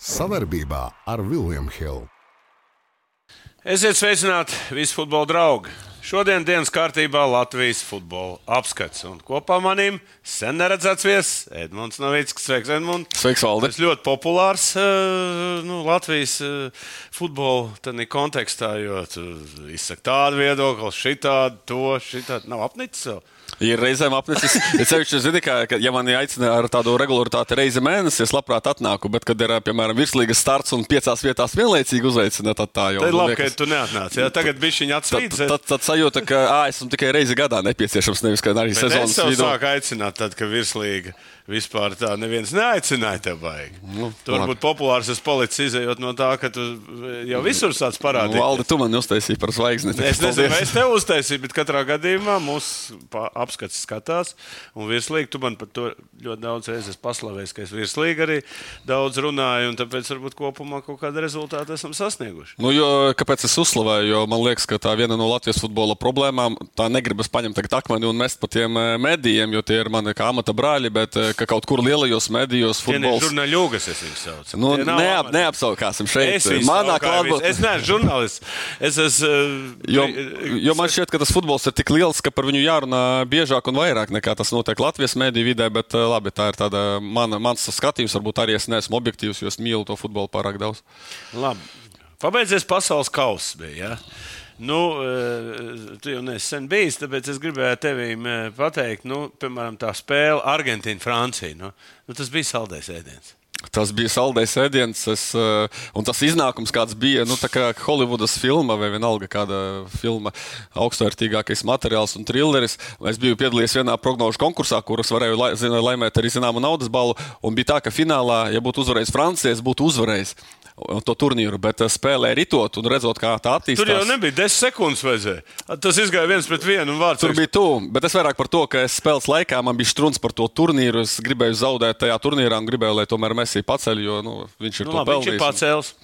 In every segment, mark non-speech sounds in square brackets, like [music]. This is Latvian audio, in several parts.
Savarbībā ar Vilniņu Hildu. Esiet sveicināti visi futbola draugi! Šodien dienas kārtībā Latvijas futbola apskats. Un kopā manim sen neredzēts viesis Edmunds Novickis. Sveiks, Edmunds! Sveiks, Valdi! Tas ļoti populārs uh, nu, Latvijas uh, futbola kontekstā, jo izsaka tādu viedokli, šitādu, to, šitādu. Nav apnicis vēl. Ir reizēm apnicis. Es sevišķi zinu, ka, ka, ja mani aicina ar tādu regularitāti reizi mēnesī, es labprāt atnāku. Bet, kad ir, piemēram, virslīgas starts un piecās vietās vienlaicīgi uzaicina, tad tā jau ir. Labi, liekas... ka tu neatnāc. Jā, tagad bija viņa atsvīts. Tad, tad, tad sajūta, ka ā, esmu tikai reizi gadā nepieciešams, nevis kā arī bet sezonas vidū. Es sāku aicināt, tad, kad virslīga vispār tā neviens neaicināja te baigi. Nu, tu varbūt populārs esi palicis izējot no tā, ka tu jau visur sāc parādīt. Nu, Valdi, tu man uztaisīji par zvaigzni. Es nezinu, vai es tev uztaisīju, bet katrā gadījumā mūsu apskats skatās. Un virslīgi, tu man par to ļoti daudz reizes paslavējis, ka es virslīgi arī daudz runāju, un tāpēc varbūt kopumā kaut kāda rezultāta esam sasnieguši. Nu, jo, kāpēc es uzslavēju? Jo man liekas, ka tā viena no Latvijas futbola problēmām, tā negribas paņemt akmeni un mest pa tiem eh, medijiem, jo tie ir mani kā amata brāļi, bet eh, ka kaut kur lielajos medijos futbols. Žurnāļūgas es viņus saucu. Nu, neap, neapsaukāsim šeit. Es Manā klātbūtnē. Es neesmu žurnālists. Es esmu. Jo, jo man šķiet, ka tas futbols ir tik liels, ka par viņu jārunā biežāk un vairāk nekā tas notiek Latvijas mediju vidē, bet eh, labi, tā ir tāda mana, mans skatījums. Varbūt arī es neesmu objektīvs, jo es mīlu to futbolu pārāk daudz. Labi. Pabeidzies pasaules kausa bija. Ja? Nu, eh, tu jau nesen bijis, tāpēc es gribēju tevīm eh, pateikt, nu, piemēram, tā spēle Argentīna-Francija. Nu, nu, tas bija saldējs ēdiens. Tas bija saldējs ēdiens, es, eh, un tas iznākums, kāds bija, nu, kā Holivudas filma vai vienalga kāda filma, augstvērtīgākais materiāls un trilleris. Es biju piedalījies vienā prognožu konkursā, kuras varēju lai, laimēt arī zināmu naudas balvu, un bija tā, ka finālā, ja būtu uzvarējis Francija, es būtu uzvarējis to turnīru, bet eh, spēlē ritot un redzot, kā tā attīstās. Tur jau nebija 10 sekundes vajadzēja. Tas izgāja viens pret vienu un vārds. Tur bija tu, bet es vairāk par to, ka es spēles laikā man bija strūns par to turnīru. Es gribēju zaudēt tajā turnīrā un gribēju, lai tomēr Messi paceļ, jo nu, viņš ir nu, labi, pelnījis. Viņš ir pacēlis.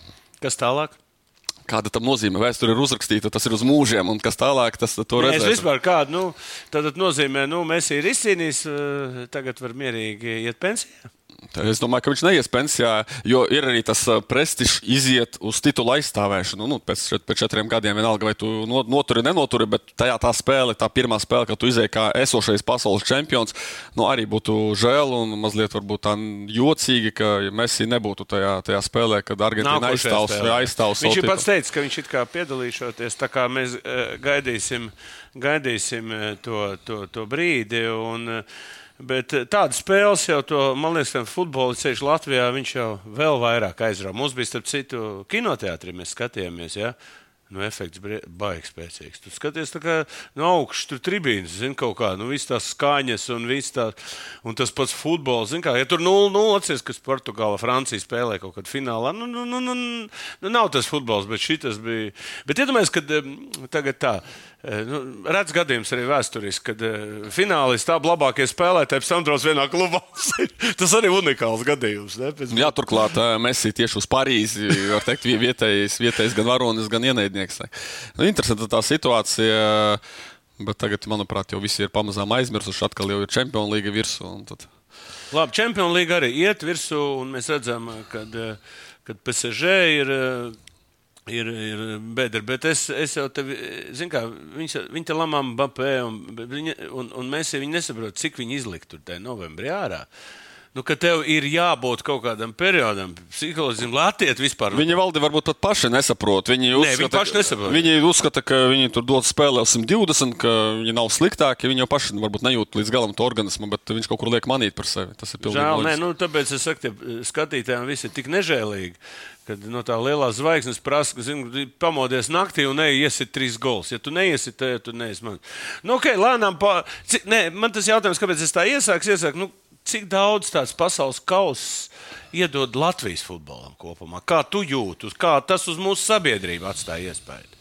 Kas tālāk? Kāda tam nozīme? Vēsture ir uzrakstīta, tas ir uz mūžiem, un kas tālāk, tas to redzēs. Es vispār kādu, nu, tad nozīmē, nu, mēs ir izcīnījis, eh, tagad var mierīgi iet pensijā. Es domāju, ka viņš neies pensijā, jo ir arī tas prestižs iziet uz titulu aizstāvēšanu. Nu, pēc, pēc četriem gadiem vienalga, vai tu noturi, nenoturi, bet tajā tā spēle, tā pirmā spēle, kad tu izēji kā esošais pasaules čempions, nu, arī būtu žēl un mazliet varbūt tā jocīgi, ka Messi nebūtu tajā, tajā spēlē, kad Argentīna aizstāvs. aizstāvs viņš ir pats teicis, ka viņš it kā piedalīšoties, tā kā mēs gaidīsim, gaidīsim to, to, to brīdi. Un, Bet eh, tādas spēles jau, to, man liekas, ka futbola ceļš Latvijā viņš jau vēl vairāk aizrauga. Mums bija, starp citu, kinoteātrī mēs skatījāmies. Ja? Nu, efekts baigs spēcīgs. Tu skaties, kā no augšas tur tribīnas, zini, kaut kā, nu, visas tās skaņas un viss tā, un tas pats futbols, zini, kā, ja tur 0-0 atceries, kas Portugāla, Francija spēlē kaut kad finālā, nu, nu, nu, nu, nu nav tas futbols, bet šis bija. Bet iedomājieties, ka tagad tā. Eh, nu, redz gadījums arī vēsturiski, kad uh, finālists tā labākie spēlētāji pēc tam draugs vienā klubā. [laughs] Tas arī unikāls gadījums. Ne? Pēc... Jā, turklāt uh, mēs tieši uz Parīzi, var teikt, vietējais, vietējais gan varonis, gan ienaidnieks. Nu, interesanti tā situācija. Bet tagad, manuprāt, jau visi ir pamazām aizmirsuši. Atkal jau ir Champions League virsū. Tad... Labi, Champions League arī iet virsū, un mēs redzam, ka PSG ir ir, ir bedra. Bet es, es jau tevi, zinu, kā viņi, viņi te lamām Bapē, un, un, un mēs jau nesaprotam, cik viņi izlikt tur tajā novembrī ārā. Nu, ka tev ir jābūt kaut kādam periodam, psiholoģiski, lai attiektu vispār. Viņi valdi varbūt pat paši nesaprot. Viņi uzskata, Nē, viņi paši nesaprot. Viņi uzskata, ka viņi tur dod spēlē 120, ka viņi nav sliktāki. Viņi jau paši varbūt nejūt līdz galam to organismu, bet viņš kaut kur liek manīt par sevi. Tas ir pilnīgi. Žēl, nē, nu, tāpēc es saku, ka skatītājiem viss ir tik nežēlīgi. Kad no tā lielā zvaigznes prasa, ka zini, pamodies naktī un neiesit trīs gols. Ja tu neiesit, tad tu neesi man. Nu, okay, lēnām, pa... Cik, nē, man tas jautājums, kāpēc es tā iesāku, iesāku nu, cik daudz tāds pasaules kauss iedod Latvijas futbolam kopumā? Kā tu jūti, kā tas uz mūsu sabiedrību atstāja iespēju?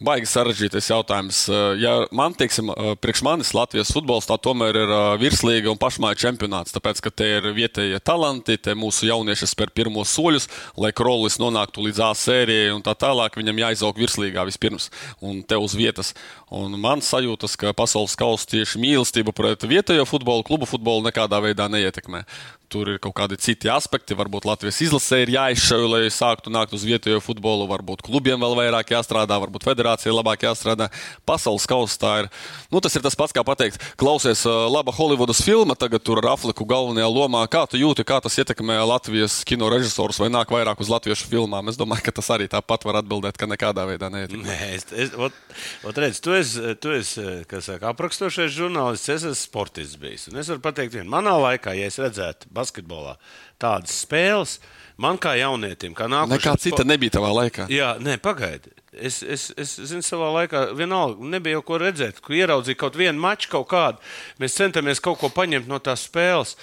Baigi sarežģītais jautājums. Ja man, teiksim, priekš manis Latvijas futbols tā tomēr ir virslīga un pašmāja čempionāts, tāpēc, ka te ir vietējie talanti, te mūsu jaunieši spēr pirmos soļus, lai Krolis nonāktu līdz A sērijai un tā tālāk, viņam jāizaug virslīgā vispirms un te uz vietas. Un man sajūtas, ka pasaules kausa tieši mīlestība pret vietējo futbolu, klubu futbolu nekādā veidā neietekmē. Tur ir kaut kādi citi aspekti. Varbūt Latvijas izlasē ir jāizšauj, lai sāktu nākt uz vietējo futbolu. Varbūt klubiem vēl vairāk jāstrādā, varbūt federācijai labāk jāstrādā. Pasaules kausa tā ir. Nu, tas ir tas pats, kā pateikt, klausies laba Holivudas filma, tagad tur ar Afriku galvenajā lomā. Kā tu jūti, kā tas ietekmē Latvijas kino režisorus vai nāk vairāk uz latviešu filmām? Es domāju, ka tas arī tāpat var atbildēt, ka nekādā veidā neietekmē. Nē, es, es, ot, ot redz, tu esi, tu esi saka, aprakstošais žurnālists, es esmu sportists bijis. Un es varu pateikt, vienu manā laikā, ja es redzētu basketbolā tādas spēles. Man kā jaunietim, kā nākamajam. Nekā cita nebija tavā laikā. Jā, nē, pagaidi. Es, es, es zinu, savā laikā vienalga nebija jau ko redzēt, kur ieraudzīja kaut vienu maču, kaut kādu. Mēs centāmies kaut ko paņemt no tās spēles.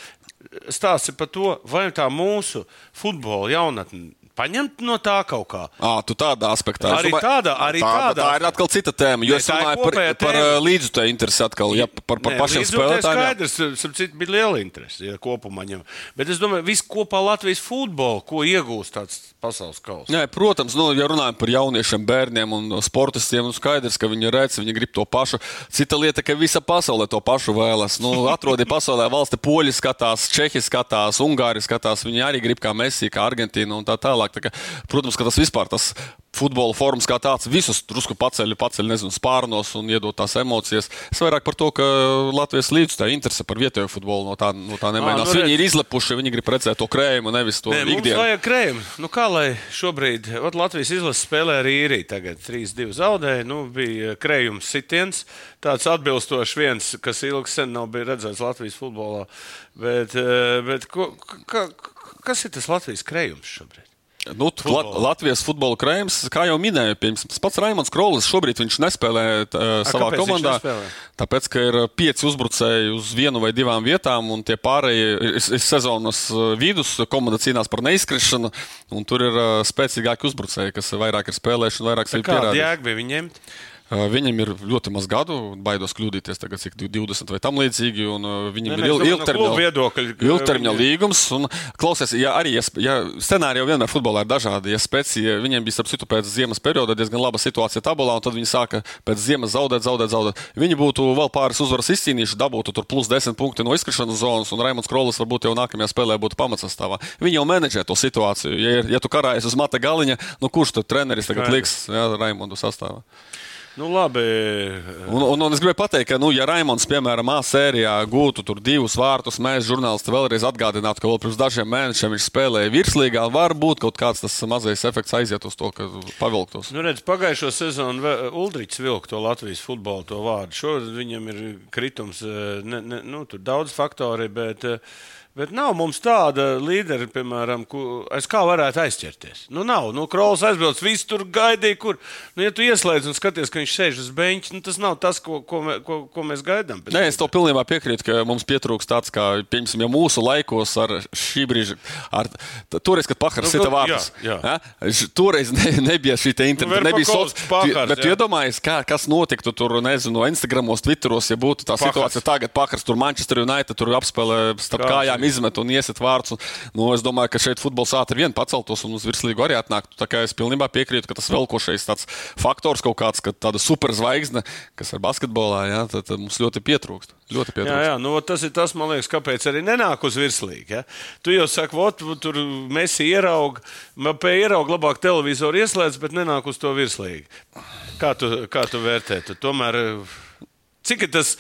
Stāsti par to, vai tā mūsu futbola jaunatne paņemt no tā kaut kā. À, tu tādā aspektā. Arī domāju, tādā, arī tā, tādā. Tā ir atkal cita tēma. Jo Nē, es runāju par, kopējā par tēma. līdzutēju interesi atkal, ja par, par Nē, pašiem spēlētājiem. Skaidrs, sapratu, bija liela interese ja, kopumā. Ņem. Bet es domāju, viss kopā Latvijas futbolu, ko iegūst tāds pasaules kausa. Nē, protams, nu, ja runājam par jauniešiem, bērniem un sportistiem, nu skaidrs, ka viņi redz, viņi grib to pašu. Cita lieta, ka visa pasaule to pašu vēlas. Nu, atrodi pasaulē valsti, poļi skatās, čehi skatās, ungāri skatās. Viņi arī grib kā Messi, kā Argentīna un tā tālāk. Tā kā, protams, ka tas vispār tas futbola formas kā tāds visus drusku paceļ, paceļ nezinu, spārnos un iedod tās emocijas. Es vairāk par to, ka Latvijas līdz tā interese par vietējo futbolu no tā, no tā nemainās. nu viņi ir izlepuši, viņi grib redzēt to krējumu, nevis to Nē, ikdienu. vajag krējumu. Nu, kā lai šobrīd, ot, Latvijas izlase spēlē ar īriju, tagad 3-2 zaudēja, nu, bija krējums sitiens, tāds atbilstošs viens, kas ilgi sen nav bijis redzēts Latvijas futbolā. Bet, eh, bet ko, ka, kas ir tas Latvijas krējums šobrīd? Nu, tu- Futbolu. La, Latvijas futbola krājums, kā jau minēju, piemēram, tas pats Raimons Krolis šobrīd viņš nespēlē uh, savā viņš komandā. Tāpēc, ka ir uh, pieci uzbrucēji uz vienu vai divām vietām, un tie pārējie ir, ir sezonas uh, vidus. Komanda cīnās par neizkrišanu, un tur ir uh, spēcīgāki uzbrucēji, kas vairāk ir spēlējuši un vairāk sevi Kāda pierādījuši. jēga bija viņiem? Uh, Viņam ir ļoti maz gadu, baidos kļūdīties, tagad cik 20 vai tam līdzīgi. un, uh, Viņam ir il- domāju, no ilgtermiņa ka ilgtermiņa viņi- līgums. Un, klausies, ja arī ja, ja scenāriji jau vienmēr futbolā ir dažādi. Ja spēcija, viņiem bija starp citu pēc ziemas perioda diezgan laba situācija tabulā, un tad viņi sāka pēc ziemas zaudēt, zaudēt, zaudēt. Viņi būtu vēl pāris uzvaras izcīnījuši, dabūtu tur plus 10 punkti no izkrišanas zonas, un Raimons Krolis varbūt jau nākamajā spēlē būtu pamatsastāvā. Viņi jau menedžē to situāciju. Ja, ir, ja tu karājies uz mata galiņa, nu kurš tad treneris tagad liks ja, Raimondu sastāvā? Nu, labi. Un, un, un es gribēju pateikt, ka, nu, ja Raimons, piemēram, A sērijā gūtu divus vārtus, mēs, žurnālisti, vēlreiz atgādinātu, ka vēl pirms dažiem mēnešiem viņš spēlēja virslīgā. Varbūt kaut kāds tas mazais efekts aiziet uz to, ka pavilktos. Nu, redz, pagājušo sezonu Uldrichs vilka to Latvijas futbolu, to vārdu. Šodien viņam ir kritums, eh, ne, ne, nu, tur daudz faktori, bet, eh, bet nav mums tāda līdera, piemēram, ku, aiz kā varētu aizķerties. Nu, nav. Nu, Krols aizbrauc, viss tur gaidīja, kur. Nu, ja tu ieslēdz un skaties, ka viņš sēž uz beņķa, nu, tas nav tas, ko, ko, mē, ko, ko mēs gaidām. Nē, es to pilnībā piekrītu, ka mums pietrūkst tāds, kā, piemēram, ja mūsu laikos ar šī brīža, ar, toreiz, kad Pakars Nu, sita jā, vārtus, jā. ja? Toreiz ne, nebija šī te interneta, Nu, nebija Verpakovs, soci- Pakars, Bet tu iedomājies, kā, kas notiktu tur, nezinu, Instagramos, Twitteros, ja būtu tā Pakars. situācija tagad, Pakars tur Manchester United tur apspēlē starp Kā kājām. Izmet un iesit vārds. Un, nu, es domāju, ka šeit futbols ātri vien paceltos un uz virslīgu arī atnāktu. Tā kā es pilnībā piekrītu, ka tas velkošais tāds faktors kaut kāds, ka tāda superzvaigzne, kas ir basketbolā, jā, tad, tad mums ļoti pietrūkst. Ļoti Jā, pietrūkst. jā, nu, vot tas ir tas, man liekas, kāpēc arī nenāk uz virslīgu. Ja? Tu jau saki, ot, tur mēs ieraugām, MPE ieraugām, labāk televizoru ieslēdz, bet nenāk uz to virslīgu. Kā tu, kā tu vērtē? Tu tomēr, cik ir tas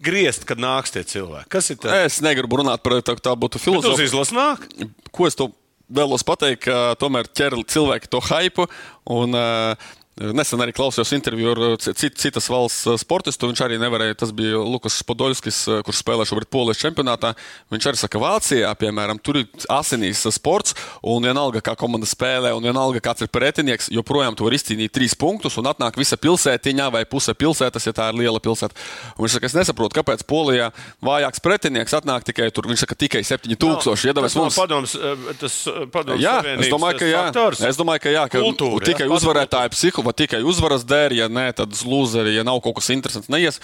griezt, kad nāks tie cilvēki? Kas ir tas? Es negribu runāt par tā, tā būtu filozofija. izlases nāk? Ko es to vēlos pateikt, ka tomēr ķer cilvēki to hypu. Un, uh, Nesen arī klausījos interviju ar uh, ci- cit- citas valsts uh, sportistu. Viņš arī nevarēja, tas bija Lukas Podolskis, uh, kurš spēlē šobrīd Polijas čempionātā. Viņš arī saka, Vācijā, piemēram, tur ir asinīs sports, un vienalga, kā komanda spēlē, un vienalga, kāds ir pretinieks, joprojām tu vari izcīnīt trīs punktus, un atnāk visa pilsētiņa vai puse pilsētas, ja tā ir liela pilsēta. Un viņš saka, es nesaprotu, kāpēc Polijā vājāks pretinieks atnāk tikai tur. Viņš saka, tikai 7000. Iedomājieties, Tas nav mums padoms, eh, tas eh, padoms Jā, es domāju, tas ka jā. faktors. Es domāju, ka, jā, ka Kultūra, tikai jā, uzvarētāja psiholoģija. Va tikai uzvaras dēļ, ja nē, tad uz lūzeri, ja nav kaut kas interesants, neies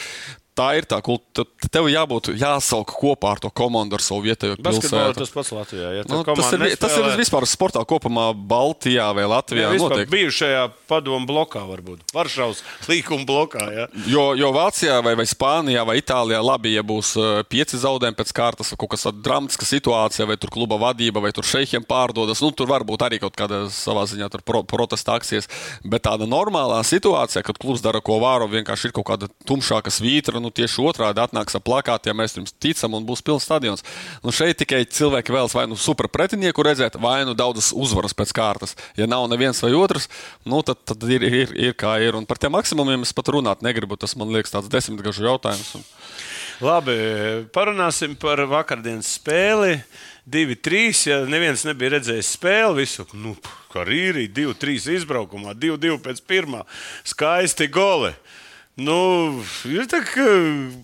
tā ir tā kultūra. Tev jābūt jāsalk kopā ar to komandu, ar savu vietējo pilsētu. tas pats Latvijā. Ja Nu, tas, ir, tas ir vispār sportā kopumā Baltijā vai Latvijā. Jā, notiek. bijušajā padomu blokā, varbūt Varšavas līkuma blokā. Ja? Jo, jo Vācijā, vai, vai Spānijā, vai Itālijā labi, ja būs uh, pieci zaudējumi pēc kārtas, kaut kas tāds dramatiska situācija, vai tur kluba vadība, vai tur šeihiem pārdodas. Nu, tur var būt arī kaut kāda savā ziņā pro, protesta akcijas. Bet tāda normālā situācija, kad klubs dara ko vāro, vienkārši ir kaut kāda tumšāka svītra. Nu, tieši otrādi atnāks ar plakātiem, mēs jums ticam, un būs pilns stadions. Nu, šeit tikai cilvēki vēlas vai nu super pretinieku redzēt, vai nu daudzas uzvaras pēc kārtas. Ja nav neviens vai otrs, nu, tad, tad ir, ir, ir kā ir. Un par tiem maksimumiem es pat runāt negribu. Tas man liekas tāds desmitgažu jautājums. Un... Labi, parunāsim par vakardienas spēli. 2-3. Ja neviens nebija redzējis spēli, visu nu, kā rīri, 2-3 izbraukumā, 2-2 pēc pirmā. Skaisti goli. Nu, ir tā, ka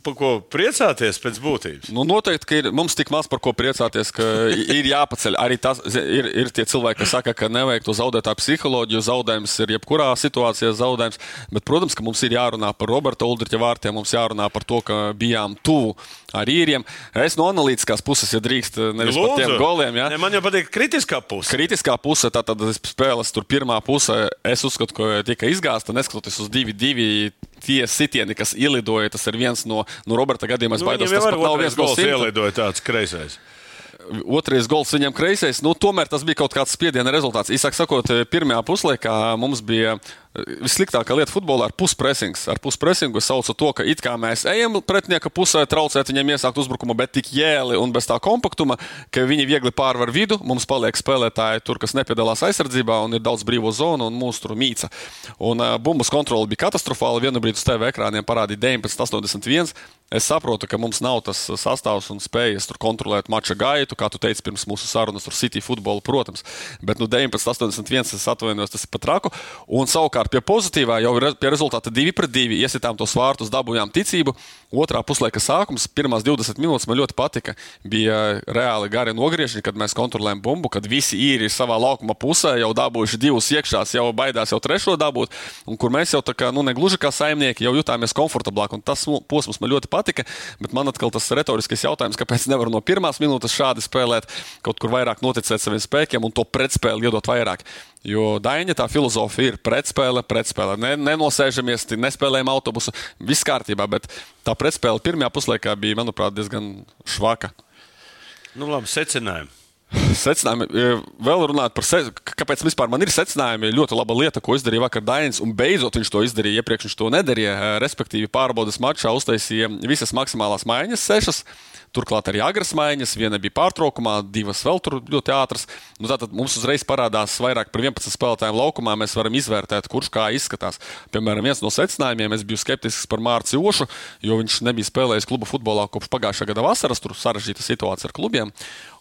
par ko priecāties pēc būtības. Nu, noteikti, ka ir, mums tik maz par ko priecāties, ka ir jāpaceļ. Arī tas ir, ir tie cilvēki, kas saka, ka nevajag to zaudētāju psiholoģiju. Zaudējums ir jebkurā situācijā zaudējums. Bet, protams, ka mums ir jārunā par Roberta Uldriča vārtiem, mums jārunā par to, ka bijām tuvu ar īriem. Es no analītiskās puses, ja drīkst, nevis Lūdzu. par tiem goliem. Ja? Ne, man jau patīk kritiskā puse. Kritiskā puse, tātad spēles tur pirmā puse, es uzskatu, ka tika izgāzta, neskatoties uz 2-2 tie sitieni, kas ielidoja, tas ir viens no, no Roberta gadījumiem. Es Nu, baidos, viņam tas nav viens gols ielidoja tāds kreisais. Otrais gols viņam kreisais. Nu, tomēr tas bija kaut kāds spiediena rezultāts. Īsāk sakot, pirmajā puslaikā mums bija vissliktākā lieta futbolā ir puspresings. Ar puspresingu es saucu to, ka it kā mēs ejam pretinieka pusē, traucēt viņiem iesākt uzbrukumu, bet tik jēli un bez tā kompaktuma, ka viņi viegli pārvar vidu. Mums paliek spēlētāji tur, kas nepiedalās aizsardzībā, un ir daudz brīvo zonu, un mūsu tur mīca. Un uh, bumbas kontrole bija katastrofāla. Vienu brīdi uz TV ekrāniem parādīja 19,81. Es saprotu, ka mums nav tas sastāvs un spējas kontrolēt mača gaitu, kā tu teici pirms mūsu sarunas, tur City futbolu, protams. Bet nu, 19,81 es atvainojos, tas ir pat traku. Un savukārt pie pozitīvā jau ir pie rezultāta 2-2. Iesitām tos vārtus, dabūjām ticību. Otrā puslaika sākums, pirmās 20 minūtes man ļoti patika. Bija reāli gari nogriežņi, kad mēs kontrolējam bumbu, kad visi īri ir savā laukuma pusē, jau dabūjuši divus iekšā, jau baidās jau trešo dabūt. Un kur mēs jau tā kā, nu, ne gluži kā saimnieki, jau jutāmies komfortablāk. Un tas posms man ļoti patika. Bet man atkal tas retoriskais jautājums, kāpēc nevar no pirmās minūtes šādi spēlēt, kaut kur vairāk noticēt saviem spēkiem un to pretspēli iedot vairāk. Jo Daņa tā filozofija ir pretspēle, pretspēle. Ne, nenosēžamies, nespēlējam autobusu, viss kārtībā, bet tā pretspēle pirmajā puslaikā bija, manuprāt, diezgan švaka. Nu, labi, secinājumi. Secinājumi, vēl runāt par to, kāpēc vispār man ir secinājumi. Ļoti laba lieta, ko izdarīja vakar Dainis, un beidzot viņš to izdarīja. Iepriekš viņš to nedarīja. Respektīvi, pārbaudas mačā uztaisīja visas maksimālās maiņas, sešas. Turklāt arī agras maiņas, viena bija pārtraukumā, divas vēl tur ļoti ātras. Nu, tātad mums uzreiz parādās vairāk par 11 spēlētājiem laukumā. Mēs varam izvērtēt, kurš kā izskatās. Piemēram, viens no secinājumiem, es biju skeptisks par Mārciņu Ošu, jo viņš nebija spēlējis kluba futbolā kopš pagājušā gada vasaras. Tur sarežģīta situācija ar klubiem.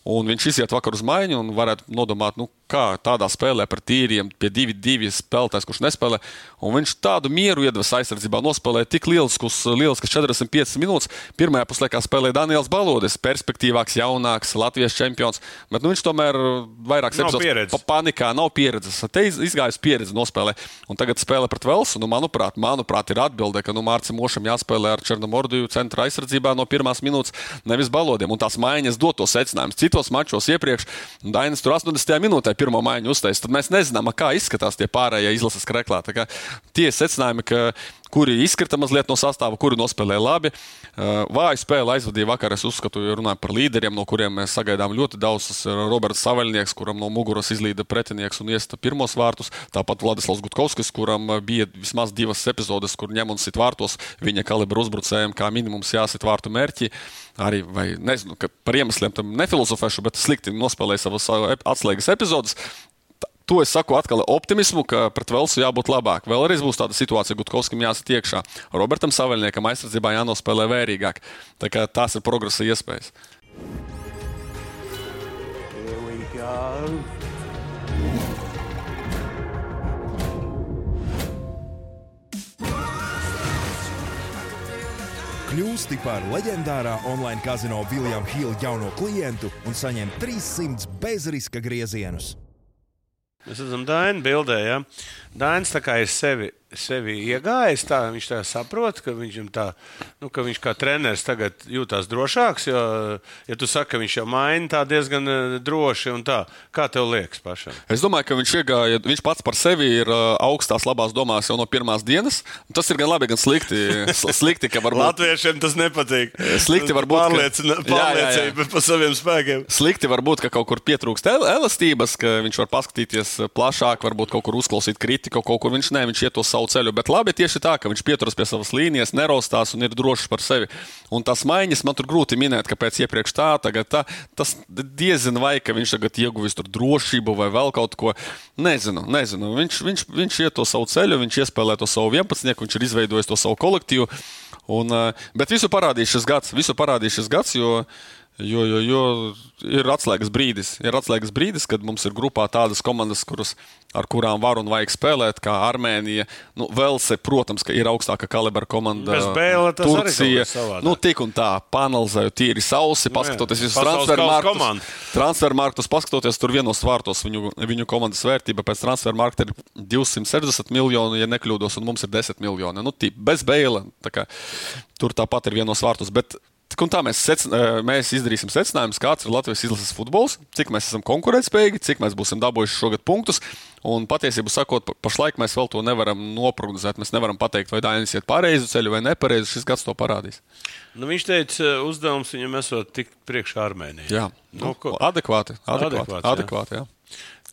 Un viņš iziet vakar uz maiņu un varētu nodomāt, nu, kā tādā spēlē par tīriem, pie 2-2 spēlētājs, kurš nespēlē. Un viņš tādu mieru iedves aizsardzībā, nospēlēja tik lieliskus, lieliskas 45 minūtes. Pirmajā puslaikā spēlēja Daniels Balodis, perspektīvāks, jaunāks, Latvijas čempions. Bet nu, viņš tomēr vairākas epizodes pa panikā nav pieredzes. Te iz- izgājusi pieredze nospēlē. Un tagad spēlē pret Velsu. Nu, manuprāt, manuprāt, ir atbilde, ka nu, Mārcis Mošam jāspēlē ar Černomordiju centra aizsardzībā no pirmās minūtes, nevis balodiem. Un tās maiņas dod to secinājumu. Citos mačos iepriekš Dainis tur 80. minūtē pirmo maiņu uztaisīja. Tad mēs nezinām, kā izskatās tie pārējie izlases kreklā. Tie secinājumi, ka kuri izkrita mazliet no sastāva, kuri nospēlēja labi. Uh, Vāju spēli aizvadīja vakar, es uzskatu, ja runājam par līderiem, no kuriem mēs sagaidām ļoti daudz. Tas ir Roberts Savaļnieks, kuram no muguras izlīda pretinieks un iesta pirmos vārtus. Tāpat Vladislavs Gutkovskis, kuram uh, bija vismaz divas epizodes, kur ņem un sit vārtos viņa kalibra uzbrucējiem, kā minimums jāsit vārtu mērķi. Arī, vai nezinu, par iemesliem tam nefilozofēšu, bet slikti nospēlēja savas ep- atslēgas epizodes. To es saku atkal ar optimismu, ka pret Velsu jābūt labāk. Vēlreiz būs tāda situācija, ka Gutkovskim jāsit iekšā. Robertam Savēlniekam aizsardzībā jānospēlē vērīgāk. Tā kā tās ir progresa iespējas. Kļūsti par leģendārā online kazino Viljama Hila jauno klientu un saņem 300 bezriska griezienus. Mēs redzam, Dainis bildē. Ja? Dainis tā kā ir sevi, sevi iegājis, tā viņš tā saprot, ka tā, nu, ka viņš kā treneris tagad jūtas drošāks. Jo, ja tu saki, ka viņš jau maina tā diezgan eh, droši, tā, kā tev liekas pašam? Es domāju, ka viņš iegāja, viņš pats par sevi ir uh, augstās labās domās jau no pirmās dienas. Tas ir gan labi, gan slikti. [laughs] slikti varbūt... Latviešiem tas nepatīk. Slikti var būt pārliecība pār saviem spēkiem. Slikti var būt, ka kaut kur pietrūkst elastības, ka viņš var paskatīties plašāk, varbūt kaut kur uzklausīt kritiku, kaut kur viņš ne, viņš iet to savu ceļu. Bet labi tieši tā, ka viņš pieturas pie savas līnijas, neraustās un ir drošs par sevi. Un tās maiņas man tur grūti minēt, kāpēc iepriekš tā, tagad tā. Tas diezin vai, ka viņš tagad ieguvis tur drošību vai vēl kaut ko. Nezinu, nezinu. Viņš, viņš, viņš iet to savu ceļu, viņš iespēlē to savu 11, viņš ir izveidojis to savu kolektīvu. Un, eh, bet visu parādīs šis gads, visu parādīs šis gads, jo Jo, jo, jo ir atslēgas brīdis, ir atslēgas brīdis, kad mums ir grupā tādas komandas, kuras, ar kurām var un vajag spēlēt, kā Armēnija. Nu, Velse, protams, ir augstāka kalibra komanda. Bēle, Turcija. Nu, tik un tā, panelizēju tīri sausi, nu, paskatoties uz transfermarktus. Transfermarktus paskatoties, tur vienos vārtos viņu, viņu komandas vērtība pēc transfermarkta ir 260 miljoni, ja nekļūdos, un mums ir 10 miljoni. Nu, tī, bez bēle, tā kā, tur tāpat ir vienos vārtos. Bet tā mēs, secin, mēs izdarīsim secinājumus, kāds ir Latvijas izlases futbols, cik mēs esam konkurētspējīgi, cik mēs būsim dabūjuši šogad punktus. Un patiesībā sakot, pašlaik mēs vēl to nevaram noprognozēt. Mēs nevaram pateikt, vai Dainis iet pareizi ceļu vai nepareizi. Šis gads to parādīs. Nu, viņš teica, uzdevums viņam esot tikt priekšā Armēnijai. Jā, nu, nu, adekvāti. Adekvāti. adekvāti, adekvāti jā. Jā.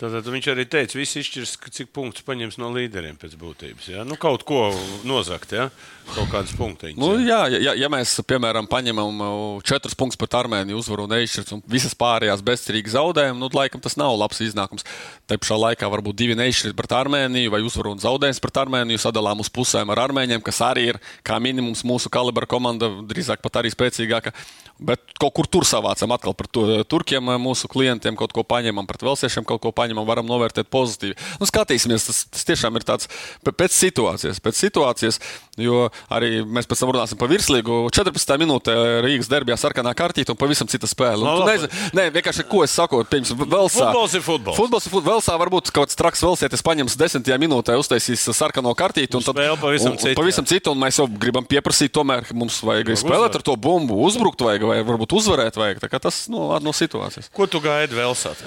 Tātad viņš arī teica, viss izšķirs, cik punktus paņems no līderiem pēc būtības. Ja? Nu, kaut ko nozagt, ja? kaut kādas punktiņas. Nu, jā, ja, ja mēs, piemēram, paņemam uh, četrus punktus pret Armēniju, uzvaru un neizšķirts, un visas pārējās bezcerīgi zaudējam, nu, laikam tas nav labs iznākums. Te pašā laikā varbūt divi neizšķirti pret Armēniju vai uzvaru un zaudējums pret Armēniju sadalām uz pusēm ar Armēņiem, kas arī ir kā minimums mūsu kalibra komanda, drīzāk pat arī spēcīgāka. Bet kaut kur tur savācam atkal par to, turkiem, mūsu klientiem kaut ko paņemam, pret velsiešiem kaut ko paņemam, varam novērtēt pozitīvi. Nu, skatīsimies, tas, tas tiešām ir tāds pēc situācijas, pēc situācijas, jo arī mēs pēc tam runāsim par virslīgu. 14. minūtē Rīgas derbijā sarkanā kartīte un pavisam cita spēle. No, nu, nezinu, nē, vienkārši ko es saku, piemēram, Velsā. Futbols ir futbols. Futbols ir futbols. Velsā varbūt kaut kāds traks velsietis paņems 10. minūtē, uztaisīs sarkano kartīti un, un tad pavisam citu. Pavisam citu, un mēs jau gribam pieprasīt, tomēr mums vajag spēlēt ar to bumbu, uzbrukt vajag vai varbūt uzvarēt vajag. Tas no, no situācijas. Ko tu gaidi vēl sākt?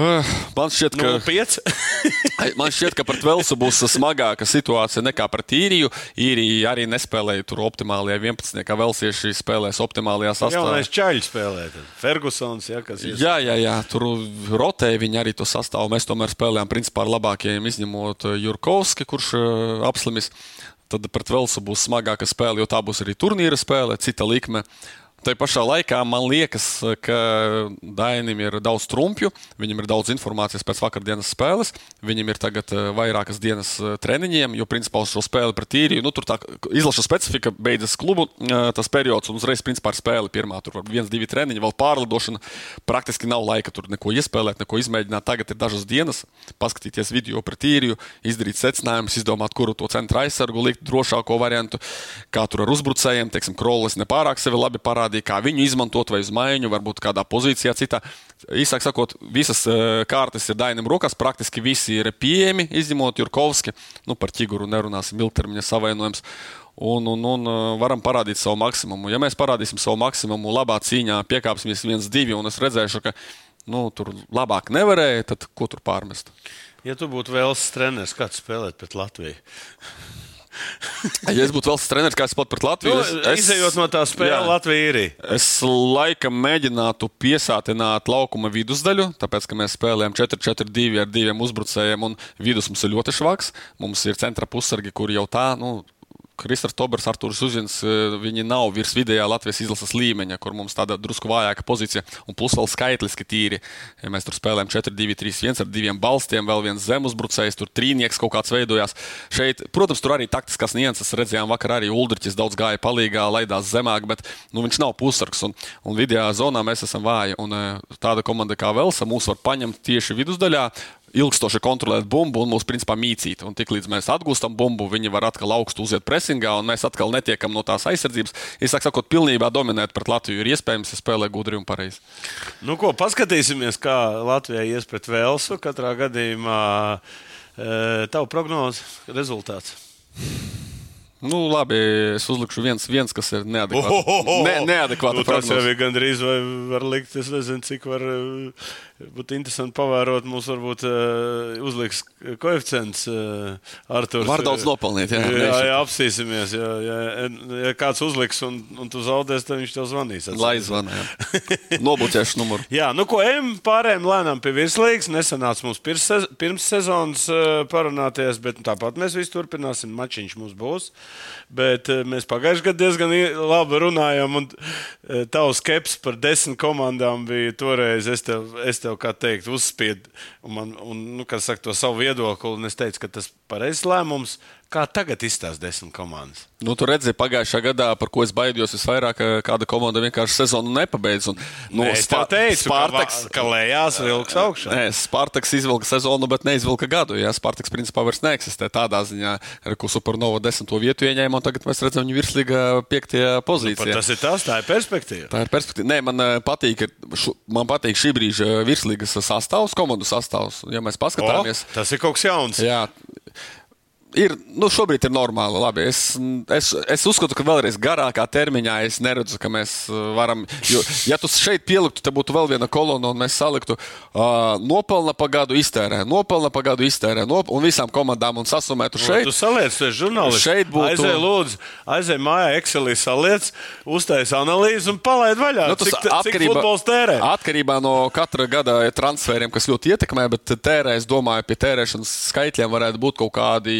Uh, man šķiet, ka, [laughs] man šķiet, ka pret Velsu būs smagāka situācija nekā pret īriju. Īrija arī nespēlēja tur optimālajā 11. kā Velsieši spēlēs optimālajā sastāvā. Jā, čaļi spēlē. Fergusons, ir. Jā, jā, jā, tur rotēja viņi arī to sastāvu. Mēs tomēr spēlējām principā ar labākajiem, izņemot Jurkovski, kurš uh, apslimis. Tad pret Velsu būs smagāka spēle, jo tā būs arī turnīra spēle, cita likme. Tā pašā laikā man liekas, ka Dainam ir daudz trumpju, viņam ir daudz informācijas pēc vakardienas spēles. Viņam ir tagad eh, vairākas dienas eh, treniņiem, jo principā uz šo spēli pret īriju, nu tur tā izlaša specifika, beidzas klubu eh, tas periods un uzreiz principā ar spēli pirmā. Tur var viens, divi treniņi, vēl pārlidošana. Praktiski nav laika tur neko iespēlēt, neko izmēģināt. Tagad ir dažas dienas, paskatīties video pret īriju, izdarīt secinājumus, izdomāt, kuru to centra aizsargu likt drošāko variantu, kā tur ar uzbrucējiem, teiksim, Krolis nepārāk sevi labi parādīt parādīja, kā viņu izmantot, vai uz maiņu, varbūt kādā pozīcijā citā. Īsāk sakot, visas uh, kārtas ir Dainam rokās, praktiski visi ir pieejami, izņemot Jurkovski. Nu, par ķiguru nerunāsim, ilgtermiņa savainojums. Un, un, un uh, varam parādīt savu maksimumu. Ja mēs parādīsim savu maksimumu, labā cīņā piekāpsimies viens, divi, un es redzēšu, ka nu, tur labāk nevarēja, tad ko tur pārmest? Ja tu būtu vēls treneris, kāds spēlēt pret Latviju? [laughs] ja es būtu valsts treneris, kā es pat pret Latviju, nu, es, izējot no tā spēles, Latvija ir. Es laikam mēģinātu piesātināt laukuma vidusdaļu, tāpēc, ka mēs spēlējam 4-4-2 ar diviem uzbrucējiem, un vidus mums ir ļoti švaks. Mums ir centra pusargi, kur jau tā, nu, Kristers Tobers, Arthurs Uzins, eh, viņi nav virs vidējā Latvijas izlases līmeņa, kur mums tāda drusku vājāka pozīcija, un plus vēl skaitliski tīri. Ja mēs tur spēlējam 4, 2, 3, 1 ar diviem balstiem, vēl viens zemuzbrucējs, tur trīnieks kaut kāds veidojās. Šeit, protams, tur arī taktiskās nianses redzējām vakar arī Uldriķis daudz gāja palīgā, laidās zemāk, bet nu, viņš nav pusargs, un, un vidējā zonā mēs esam vāji. Un, eh, tāda komanda kā Velsa mūs var paņemt tieši vidusdaļā, ilgstoši kontrolēt bumbu un mūs principā mīcīt. Un tiklīdz mēs atgūstam bumbu, viņi var atkal augstu uziet presingā, un mēs atkal netiekam no tās aizsardzības. Es saku, sakot, pilnībā dominēt pret Latviju ir iespējams, ja spēlē gudri un pareizi. Nu, ko, paskatīsimies, kā Latvijai ies pret Velsu. Katrā gadījumā e, tavu prognozi rezultāts. Nu, labi, es uzlikšu viens, viens kas ir neadekvāts. Ne, neadekvāta nu, tas jau ir gandrīz, vai var likt, es nezinu, cik var eh, būt interesanti pavērot. Mums varbūt uh, uzliks koeficients uh, Arturs. Var daudz nopelnīt, jā, Jā, jā, apsīsimies. Jā, jā, ja kāds uzliks un, un tu zaudēsi, tad viņš tev zvanīs. Lai zvana. jā. Nobuļķēšu numuru. [laughs] Jā, nu ko, ejam pārējiem lēnām pie virslīgas. Nesanāca mums pirms, sez- pirms sezonas uh, parunāties, bet tāpat mēs visi turpināsim. Mačiņš mums būs. Bet uh, mēs pagājušajā gadā diezgan labi runājām, un uh, tavs skeps par desmit komandām bija toreiz. Es tev, es tev kā teikt, uzspiedu un, man, un nu, saka, to savu viedokli, es teicu, ka tas ir pareizs lēmums. Kā tagad izstāsta desmit komandas? Nu, tu redzēji, pagājušā gadā, par ko es baidījos visvairāk, ka kāda komanda vienkārši sezonu nepabeidz. Un, nu, es tev teicu, Spartaks, ka, va- ka lejās vilks augšā. Nē, Spartaks izvilka sezonu, bet neizvilka gadu. Jā, Spartaks principā vairs neeksistē tādā ziņā, ko Supernova desmito vietu ieņēma, un tagad mēs redzam viņu virslīgā piektajā Par pozīcijā. Tas ir tas, tā ir perspektīva. Tā ir perspektīva. Nē, man eh, patīk, šu, man patīk šī brīža virslīgas sastāvs, komandu sastāvs. Ja mēs O, paskatāmies, tas ir kaut kas jauns. Jā. Ir, nu, šobrīd ir normāli. Labi. Es, es, es uzskatu, ka vēlreiz garākā termiņā es neredzu, ka mēs uh, varam. Jo, ja tu šeit pieliktu, tad būtu vēl viena kolona, un mēs saliktu uh, nopelna pagādu iztērē, nopelna pagādu iztērē, nop un visām komandām un sasumētu šeit. Tu saliec, tu esi žurnālists. Šeit būtu- Aizej, lūdzu, aizej mājā, Excelī saliec, uztais analīzi un palaid vaļā. Nu, tas cik, cik futbols tērē? atkarībā no katra gada transferiem, kas ļoti ietekmē, bet tērē, es domāju, pie tērēšanas skaitļiem varētu būt kaut kādi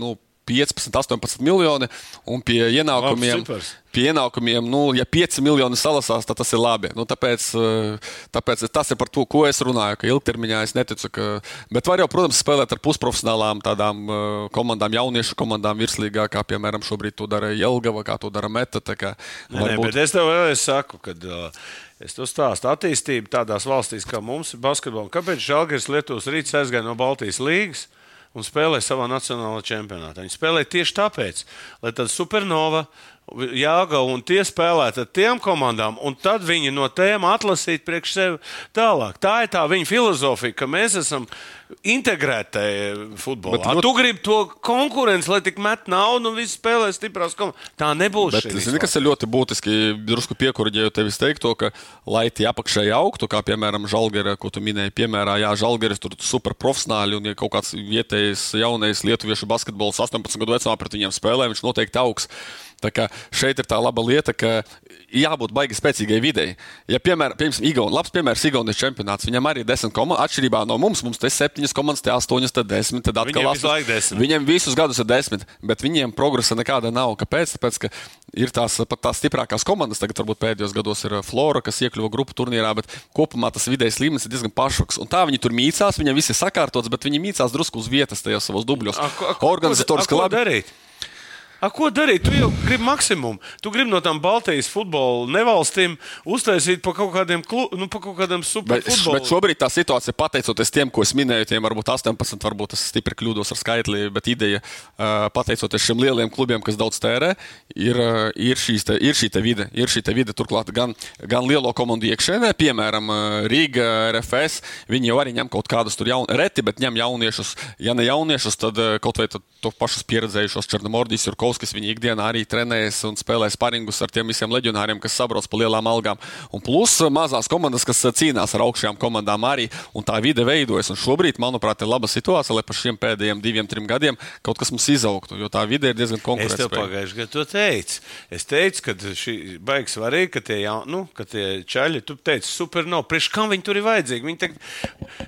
nu, 15, 18 miljoni, un pie ienākumiem, Labs pie ienākumiem nu, ja 5 miljoni salasās, tad tas ir labi. Nu, tāpēc, eh, tāpēc tas ir par to, ko es runāju, ka ilgtermiņā es neticu. Ka... Bet var jau, protams, spēlēt ar pusprofesionālām tādām eh, komandām, jauniešu komandām virslīgā, kā piemēram šobrīd to dara Jelgava, kā to dara Meta. kā Nē, nē, bet es tev vēlreiz saku, ka uh, es to stāstu attīstību tādās valstīs kā mums ir basketbols. Kāpēc Žalgiris Lietuvas rīts aizgāja no Baltijas līnijas? Un spēlēja savā nacionālajā čempionātā. Viņi spēlēja tieši tāpēc, lai tāda supernova, jāga un tie spēlētu ar tiem komandām, un tad viņi no tiem atlasītu priekš sevi tālāk. Tā ir tā viņa filozofija, ka mēs esam integrēti futbolā. Bet ļoti- tu gribi to konkurenci, lai tik met naudu un visi spēlē stiprās komandas. Tā nebūs. Bet, zini, kas ir ļoti būtiski, drusku piekuriģēju tevis teikto, ka, lai tie apakšēji augtu, kā piemēram Žalgara, ko tu minēji, piemēram, Jā, Žalgaris tur super profesionāli, un ja kaut kāds vietējais jaunais lietuviešu basketbols 18 gadu vecumā pret viņiem spēlē, viņš noteikti augs. Tā kā šeit ir tā laba lieta, ka jābūt baigi spēcīgai videi. Ja, piemēram, piemēram Igaun, labs piemērs Igaunijas čempionāts, viņam arī ir desmit komandas, atšķirībā no mums, mums te ir septiņas komandas, te astoņas, te desmit, tad atkal astoņas. Viņiem visus gadus ir desmit, bet viņiem progresa nekāda nav. Kāpēc? Tāpēc, ka ir tās pat tās stiprākās komandas, tagad varbūt pēdējos gados ir uh, Flora, kas iekļuva grupu turnīrā, bet kopumā tas vidējais līmenis ir diezgan pašvaks. Un tā viņi tur mīcās, viņiem viss ir sakārtots, bet viņi mīcās drusku uz vietas tajos savos dubļos. Organizatoriski labi. darīt? A, ko darīt? Tu jau gribi maksimumu. Tu gribi no tām Baltijas futbola nevalstīm uztaisīt pa kaut kādiem, klu, nu, pa kaut kādiem Bet, superfutboliem. bet šobrīd tā situācija, pateicoties tiem, ko es minēju, tiem varbūt 18, varbūt tas stipri kļūdos ar skaitli, bet ideja, pateicoties šiem lieliem klubiem, kas daudz tērē, ir, ir, te, ir šī te vide. Ir šī te vide turklāt gan, gan lielo komandu iekšēnē, piemēram, Rīga, RFS. Viņi jau arī ņem kaut kādus tur jaun, reti, bet ņem jauniešus. Ja ne jauniešus, tad kaut vai to pašus pieredzējušos Černomordijas, Jurkovskis, viņi ikdienā arī trenējas un spēlē sparingus ar tiem visiem leģionāriem, kas sabrauc pa lielām algām. Un plus mazās komandas, kas cīnās ar augšējām komandām arī, un tā vide veidojas. Un šobrīd, manuprāt, ir laba situācija, lai par šiem pēdējiem diviem, trim gadiem kaut kas mums izaugtu, jo tā vide ir diezgan Es tev pagājušajā gadā to teicu. Es teicu, ka šī baigs svarīgi, ka tie, jaun, nu, ka tie čaļi, tu teici, super nav. Priekš kam viņi tur ir vajadzīgi? Viņi te,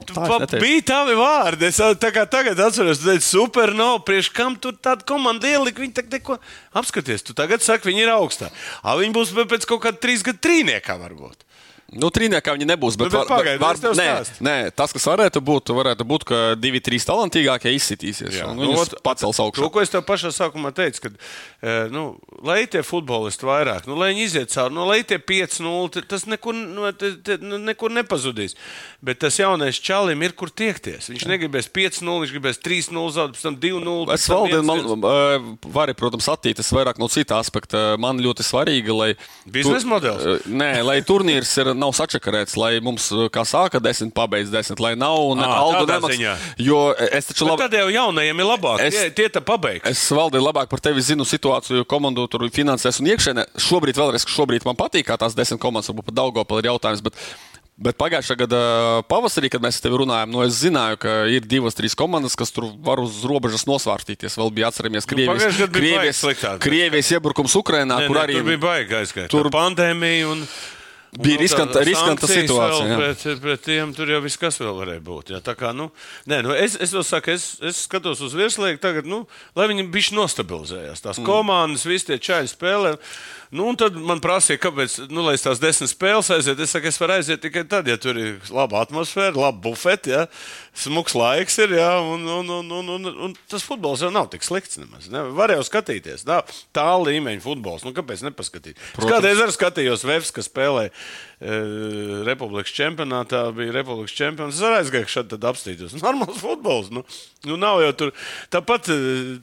tu, Tā pa, bija tavi vārdi. Es tā kā tagad atceros, tu teici, super nav. Priekš kam tur tāda komanda ielika? Viņi tagad neko apskaties. Tu tagad saki, viņi ir augstā. A, viņi būs pēc kaut kāda trīs gadu trīniekā varbūt. Nu, trīniekā viņi nebūs. Bet, Nu, bet var, pagaidi, var, tev nē, nē, tas, kas varētu būt, varētu būt, ka divi, trīs talantīgākie izsitīsies. Jā, nu, ot, pacels To, augšā. ko es tev pašā sākumā teicu, kad, eh, nu, lai tie futbolisti vairāk, nu, lai viņi iziet cauri, nu, lai tie 5-0, t- tas nekur, nu, te, te, nu, nekur nepazudīs. Bet tas jaunais čalim ir, kur tiekties. Viņš negribēs 5-0, viņš gribēs 3-0, zaudēt, pēc tam 2-0. Es 1-1. man, uh, vari, protams, attīstīties vairāk no cita aspekta. Man ļoti svarīgi, lai. Biznesa modelis? Uh, Nē, lai turnīrs ir, nav sačakarēts, lai mums, uh, kā sāka desmit, pabeidz desmit, lai nav Ā, algu tādā nemaks. ziņā. Jo es taču labi. Tad jau jaunajiem ir labāk. Es-. Tie, tie tā pabeigs. Es valdīju labāk par tevi zinu situāciju, komandu tur finansēs un iekšēnē. Šobrīd, vēlreiz, ka šobrīd man patīk, kā tās desmit komandas, varbūt pat Daugopil ir jautājums. Bet... Bet pagājušā gada pavasarī, kad mēs ar tevi runājām, nu es zināju, ka ir divas, trīs komandas, kas tur var uz robežas nosvārstīties. Vēl bija atceramies Krievijas, bija Krievijas. Krievijas iebrukums Ukrainā, Nē, kur arī tur bija aizgājis. Tur- Tur pandēmija un. Bija vēl riskanta- riskanta situācija, Vēl, pret, pret tiem tur jau viss, kas vēl varēja būt. Jā, tā kā, nu, nē, nu, es, es, saku, es, es skatos uz virslīgu tagad, nu, lai viņi bišķi nostabilizējās. Tās mm. komandas, visi tie čaļi spēlē. Nu, un tad man prasīja, kāpēc, nu, lai es tās desmit spēles aizietu. Es saku, es varu aiziet tikai tad, ja tur ir laba atmosfēra, laba bufete, ja, smuks laiks ir, ja, un, un, un, un, un, un tas futbols jau nav tik slikts. Nemaz, ne? Var jau skatīties. Tā, tā līmeņa futbols. Nu, kāpēc nepaskatīt? Es kādreiz arī skatījos Vēfs, kas spēlēja Republikas čempionātā, bija Republikas čempions. Es arī aizgāju šādi tad apstītos. [laughs] Normāls futbols. Nu, nu nav jau tur. Tāpat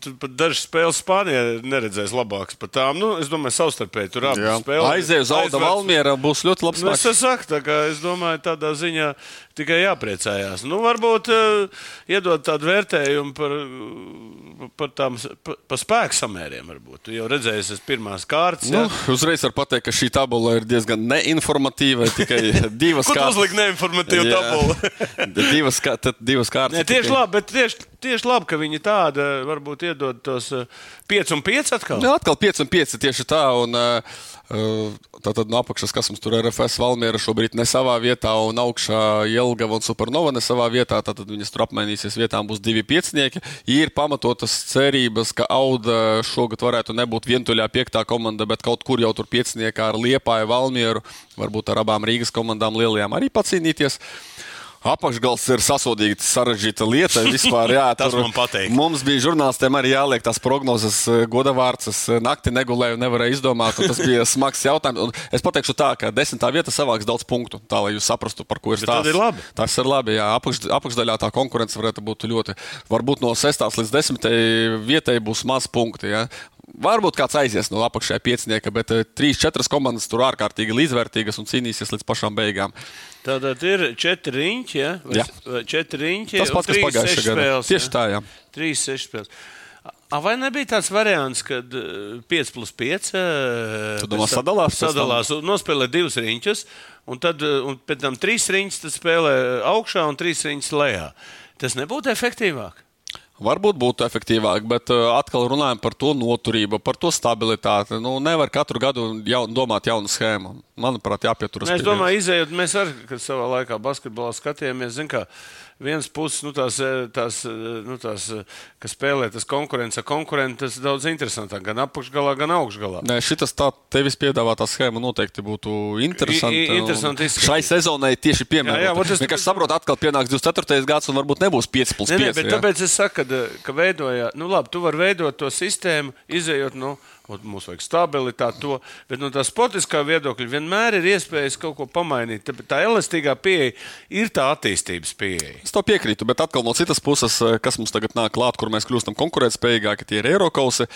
tur pat dažas spēles Spānijā neredzēs labākas par tām. Nu, es domāju, savstarpēji tur abi spēlē. aizēju uz Aizvāc- Valmiera, būs ļoti labs Nu, es saku, tā kā es domāju, tādā ziņā tikai jāpriecājās. Nu, varbūt uh, iedot tādu vērtējumu par, uh, par tām s- pa, pa spēku samēriem. Varbūt. Tu jau redzēji, tas pirmās kārtas. Nu, jā. uzreiz var pateikt, ka šī tabula ir diezgan neinformatīva. Tikai [laughs] divas kārtas. uzliki neinformatīvu tabulu? [laughs] divas, kā, divas kārtas. Nē, tieši tikai- labi, bet tieši, tieši labi, ka viņi tāda varbūt iedod tos 5 un 5 atkal. Jā, atkal 5 un 5 tieši tā. Un, uh, Tātad no apakšas, kas mums tur ir RFS Valmiera šobrīd ne savā vietā, un augšā Jelgava un Supernova ne savā vietā. Tad viņas tur apmainīsies vietām, būs divi piecinieki. Ir pamatotas cerības, ka Auda šogad varētu nebūt vientuļā piektā komanda, bet kaut kur jau tur pieciniekā ar Liepāju Valmieru, varbūt ar abām Rīgas komandām lielajām arī pacīnīties. Apakšgals ir sasodīta, sarežģīta lieta. Vispār, jā, [laughs] Tas tur man patīk. Mums bija žurnālistiem arī jāliek tās prognozes, eh, godavārds. Eh, nakti negulēju, nevarēju izdomāt. Tas bija [laughs] smags jautājums. Un es pateikšu tā, ka desmitā vieta savāks daudz punktu, tā lai jūs saprastu, par ko ir stāsts. ir labi. Tas ir labi. Jā, apakš, apakšdaļā tā konkurence varētu būt ļoti. Varbūt no 6 līdz 10 vietai būs maz punkti. Jā. Varbūt kāds aizies no apakšējā piecinieka, bet 3-4 komandas tur ārkārtīgi līdzvērtīgas un cīnīsies līdz pašām beigām. Tātad ir 4 riņķi. Ja? Jā. Četri riņķi. Tas pats, kas pagājušajā gadā. Tieši tā, jā. 3, 6 spēles. A, vai nebija tāds variants, kad eh, 5 plus 5 Tu domā, sadalās? Sadalās, un nospēlē divus riņķus, un tad eh, un pēc tam trīs riņķus spēlē augšā un trīs riņķus lejā. Tas nebūtu efektīvāk. Varbūt būtu efektīvāk, bet uh, atkal runājam par to noturību, par to stabilitāti. Nu, nevar katru gadu jaun, domāt jaunu schēmu. Manuprāt, jāpieturas Es pie domāju, izējot, mēs arī, savā laikā basketbolā skatījāmies, zin, kā viens puses, nu, tās, eh, tās, eh, nu, tās, eh, kas spēlē, tas konkurence ar konkurentu, tas daudz interesantāk, gan apakšgalā, gan augšgalā. Nē, šitas tā tevis piedāvātā schēma noteikti būtu interesanta. I- i- interesanti izskatīt. Šai sezonai tieši piemērota. Jā, jā, vot es- Vienkārši saprotu, atkal pienāks 24. gads un varbūt nebūs 5 plus 5. Nē, nē, bet tāpēc es saku, ka, ka veidojā, nu labi, tu vari veidot to sistēmu, izējot no. Ot, Mums vajag stabilitāti, to, bet no tā sportiskā viedokļa vienmēr ir iespējas kaut ko pamainīt. Tā elastīgā pieeja ir tā attīstības pieeja. Es to piekrītu, bet atkal no citas puses, eh, kas mums tagad nāk klāt, kur mēs kļūstam konkurētspējīgāki, tie ir Eiropausi.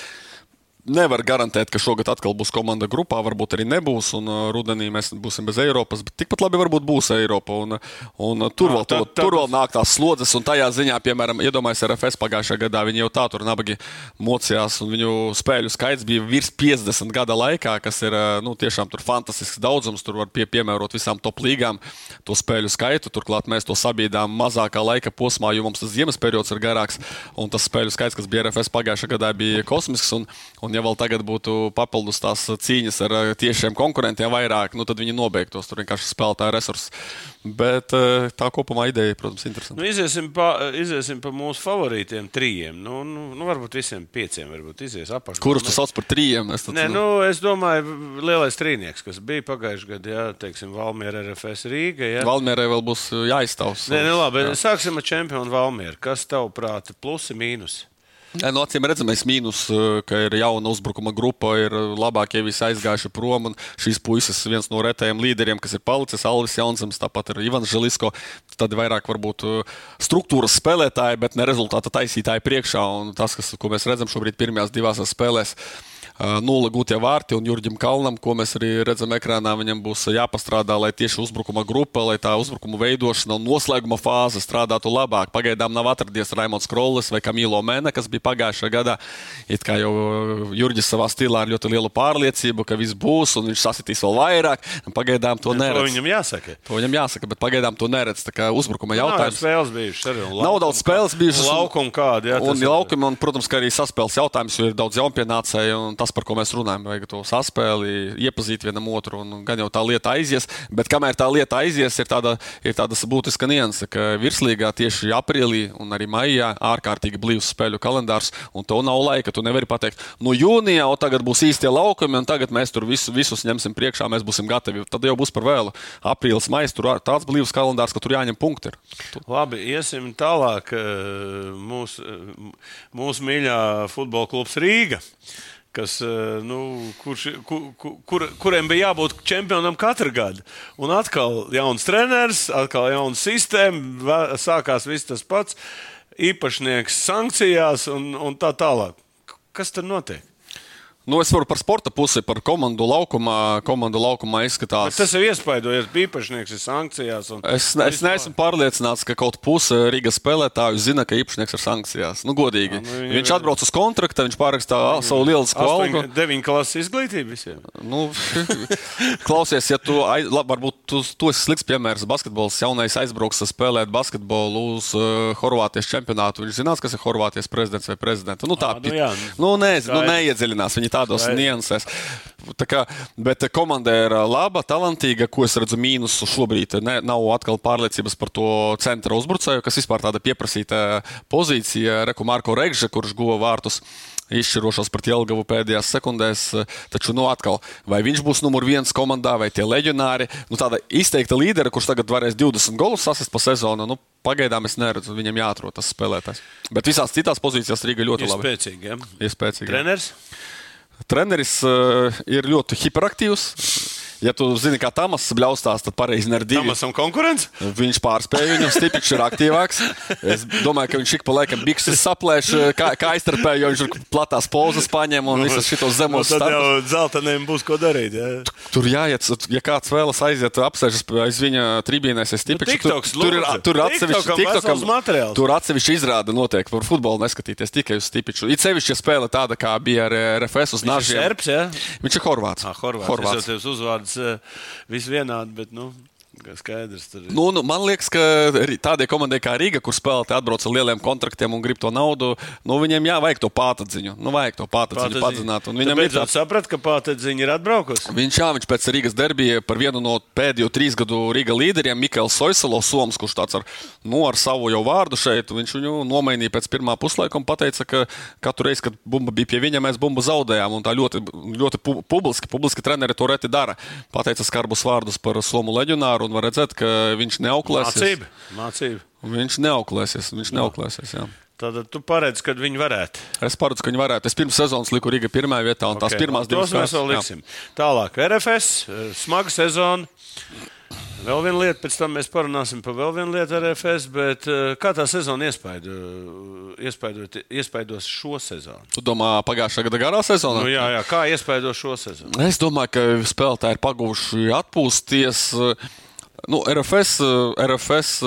Nevar garantēt, ka šogad atkal būs komanda grupā, varbūt arī nebūs, un uh, rudenī mēs būsim bez Eiropas, bet tikpat labi varbūt būs Eiropa. Un, un uh, tur, Jā, vēl, tad- tad- tur vēl nāk tās slodzes, un tajā ziņā, piemēram, iedomājieties, RFS pagājušajā gadā viņi jau tā tur nabagi mocījās, un viņu spēļu skaits bija virs 50 gada laikā, kas ir uh, nu, tiešām tur fantastisks daudzums. Tur var pie, piemērot visām top līgām to spēļu skaitu. Turklāt mēs to sabiedām mazākā laika posmā, jo mums tas ziemas periods ir garāks, un tas spēļu skaits, kas bija RFS pagājušajā gadā, bija kosmisks. Un, un Un, ja vēl tagad būtu papildus tās cīņas ar tiešiem konkurentiem vairāk, nu, tad viņi nobeigtos. Tur vienkārši spēlētāja resursi. Bet eh, tā kopumā ideja, protams, ir interesanta. Nu, iziesim, pa, iziesim pa mūsu favorītiem trijiem. Nu, nu, nu, varbūt visiem pieciem varbūt izies apakšā. Kurus tu sauc par trījiem? Es, tad, Nē, nu, es domāju, lielais trīnieks, kas bija pagājušajā gadā, jā, teiksim, Valmiera RFS Rīga. Jā. Valmierai vēl būs jāizstāv. Nē, nu, labi, jā. sāksim ar čempionu Valmieru. Kas tavuprāt, plusi, mīnusi? No acīm redzamais mīnus, eh, ka ir jauna uzbrukuma grupa, ir labākie visi aizgājuši prom. Šīs puisis, viens no retajiem līderiem, kas ir palicis, Alvis Jaunzems, tāpat ir Ivans Želisko. Tad vairāk varbūt eh, struktūras spēlētāji, bet ne rezultāta taisītāji priekšā. Un tas, kas, ko mēs redzam šobrīd pirmajās divās spēlēs, nulle gūtie vārti un Jurģim Kalnam, ko mēs arī redzam ekrānā, viņam būs jāpastrādā, lai tieši uzbrukuma grupa, lai tā uzbrukuma veidošana un noslēguma fāze strādātu labāk. Pagaidām nav atradies Raimons Krollis vai Kamilo Mēne, kas bija pagājušajā gadā. It kā jau Jurģis savā stilā ar ļoti lielu pārliecību, ka viss būs un viņš sasitīs vēl vairāk. Pagaidām to neredz. To viņam jāsaka. To viņam jāsaka, bet pagaidām to neredz. Tā kā uzbrukuma jautājums. Nav spēles bijušas arī. Nav daudz spēles bijušas. Laukumi kādi. Jā, un laukumi, un, protams, ka arī saspēles jautājums, jo ir daudz jaunpienācēju tas, par ko mēs runājam. Vajag to saspēli, iepazīt vienam otru, un gan jau tā lieta aizies. Bet kamēr tā lieta aizies, ir tāda, ir tāda būtiska nianse, ka virslīgā tieši aprīlī un arī maijā ārkārtīgi blīvs spēļu kalendārs, un to nav laika. Tu nevari pateikt, no jūnijā jau tagad būs īstie laukumi, un tagad mēs tur visu, visus ņemsim priekšā, mēs būsim gatavi. Tad jau būs par vēlu. Aprīlis, maijs, tur tāds blīvs kalendārs, ka tur jāņem punkti. Labi, iesim tālāk. Mūsu mūs mīļā futbola klubs Rīga kas, nu, kurš, kur, kur, kuriem bija jābūt čempionam katru gadu. Un atkal jauns treneris, atkal jauna sistēma, sākās viss tas pats, īpašnieks sankcijās un, un tā tālāk. Kas tur notiek? Nu, es varu par sporta pusi, par komandu laukumā. Komandu laukumā izskatās. Bet tas ir iespaidojies, ka īpašnieks ir sankcijās. Es, ne, es neesmu pārliecināts, ka kaut puse Rīgas spēlētāju zina, ka īpašnieks ir sankcijās. Nu, godīgi. Jā, nu, viņš atbrauc uz kontrakta, viņš pārrakstā savu lielisku algu. Deviņu klases izglītību visiem. Nu, [laughs] klausies, ja tu, labi, varbūt tu, tu esi slikts piemērs. Basketbols jaunais aizbrauks spēlēt basketbolu uz uh, Horvātijas čempionātu. Viņš zinās, kas ir Horvātijas prezidents vai prezidents. Nu, tā, à, nu, jā, nu, ne, nu, neiedziļinās. Viņi tādos Vai. niansēs. Tā kā, bet komanda ir laba, talantīga, ko es redzu mīnusu šobrīd. Ne, nav atkal pārliecības par to centra uzbrucēju, kas vispār tāda pieprasīta pozīcija. Reku Marko Regža, kurš guva vārtus izšķirošos pret Jelgavu pēdējās sekundēs. Taču, nu, atkal, vai viņš būs numur viens komandā, vai tie leģionāri, nu, tāda izteikta līdera, kurš tagad varēs 20 golus sasist pa sezonu. Nu, Pagaidām es neredzu, viņam jāatrod tas spēlētājs. Bet visās citās pozīcijās Rīga ļoti labi. Spēcīgi, ja? Ir spēcīgi. Treneris? Treneris uh, ir ļoti hiperaktīvs. Ja tu zini, kā Tamas bļaustās, tad pareizi neradīja. Tamasam konkurence? Viņš pārspēja viņu, Stipičs ir aktīvāks. Es domāju, ka viņš ik pa laikam bikses saplēš, kā, kā aiztarpē, jo viņš ir platās pozas paņem un visas šitos zemos nu, tad jau zeltainiem būs ko darīt. Jā. Tur jāiet, ja kāds vēlas aiziet, apsēžas aiz viņa tribīnēs, es Stipičs. Nu, tur, tur ir, tur atsevišķi TikTokam materiāls. Tur atsevišķi izrāda notiek par futbolu neskatīties tikai uz Stipiču. It sevišķi, ja spēle tāda, kā bija ar RFS uz ir jā? Viņš ir Horvāts. Ah, Horvāts. Horvāts. Es jau tev uzvārds visi vienādi, bet nu, Skaidrs, ir. Nu, nu, man liekas, ka tādai komandai kā Rīga, kur spēlētāji atbrauc ar lieliem kontraktiem un grib to naudu, nu, viņiem jāvajag to pātadziņu. Nu, vajag to pātadziņu padzināt. Viņam ir tāds saprat, ka pātadziņa ir atbraukusi. Viņš, jā, viņš pēc Rīgas derbija par vienu no pēdējo trīs gadu Rīga līderiem, Mikls Soisalo, Soms, kurš tāds ar, nu, ar savu jau vārdu šeit, viņš viņu nomainīja pēc pirmā puslaika un pateica, ka katru reizi, kad bumba bija pie viņa, mēs bumbu zaudējām. Un tā ļoti, ļoti publiski, publiski treneri to reti dara. Pateica skarbus vārdus par Somu leģionāru un var redzēt, ka viņš neauklēsies. Mācība. Mācība. Viņš neauklēsies. Viņš neauklēsies jā. Tad tu paredzi, ka viņi varētu. Es paredzu, ka viņi varētu. Es pirms sezonas liku Riga pirmā vietā, un okay. tās pirmās divas mēs vēl liksim. Jā. Tālāk, RFS, smaga sezona. Vēl viena lieta, pēc tam mēs parunāsim par vēl vienu lietu ar RFS, bet kā tā sezona iespaido, iespaido, iespaidos šo sezonu? Tu domā, pagājušā gada garā sezonā? Nu, jā, jā, kā iespaido šo sezonu? Es domāju, ka spēlētāji ir paguvuši atpūsties. Nu, RFS, RFS,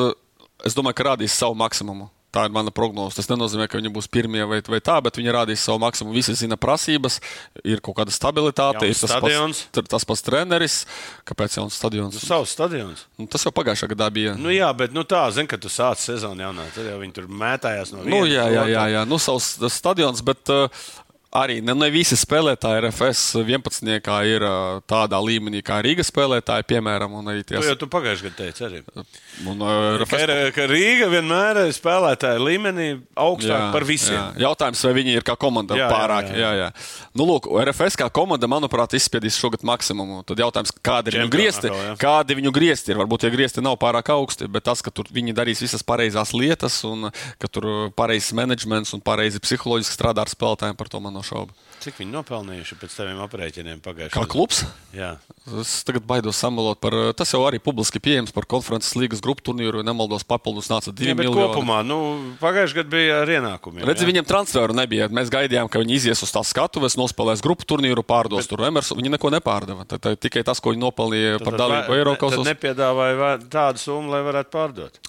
es domāju, ka rādīs savu maksimumu. Tā ir mana prognoze. Tas nenozīmē, ka viņi būs pirmie vai, vai tā, bet viņi rādīs savu maksimumu. Visi zina prasības, ir kaut kāda stabilitāte, Jauns ir tas stadions. pats, tas pats treneris. Kāpēc jauns stadions? Nu, savs stadions. Nu, tas jau pagājušā gadā bija. Nu, jā, bet nu, tā, zin, ka tu sāc sezonu jaunā, tad jau viņi tur mētājās no vienas. Nu, jā, jā, jā, jā. Nu, savs stadions, bet uh, arī ne, ne visi spēlētāji RFS 11. ir tādā līmenī kā Rīgas spēlētāji, piemēram. Arī To ties, jau tu pagājušajā gadā teici arī. un, Ka, RFS ir, ka Rīga vienmēr ir spēlētāja līmenī augstāk par visiem. Jā. Jautājums, vai viņi ir kā komanda Jā, jā, pārāk? jā. Jā, jā. Nu, lūk, RFS kā komanda, manuprāt, izspiedīs šogad maksimumu. Tad jautājums, kādi ir viņu griezti? jā. Kādi viņu griezti ir? Varbūt tie griezti nav pārāk augsti, bet tas, ka tur viņi darīs visas pareizās lietas un ka tur pareizs menedžments un pareizi psiholoģiski strādā ar spēlētājiem, par to man nav šaubu. Cik viņi nopelnījuši pēc taviem aprēķiniem pagājušajā Kā klubs? Jā. Es tagad baidos samalot par. Tas jau arī publiski pieejams par konferences līgas grupu turnīru. Nemaldos, papildus nāca divi miljoni. kopumā, nu, pagājušajā gadā bija ar ienākumiem. Redzi, jā. viņiem transferu nebija. Mēs gaidījām, ka viņi izies uz tās skatuves, nospēlēs grupu turnīru, pārdos bet... tur Emersu. Viņi neko nepārdeva. Tad, tad tikai tas, ko viņi nopelnīja par Tad dalību vai- Eiropasos. Tad nepiedāvāja tādu summu, lai varētu pārdot.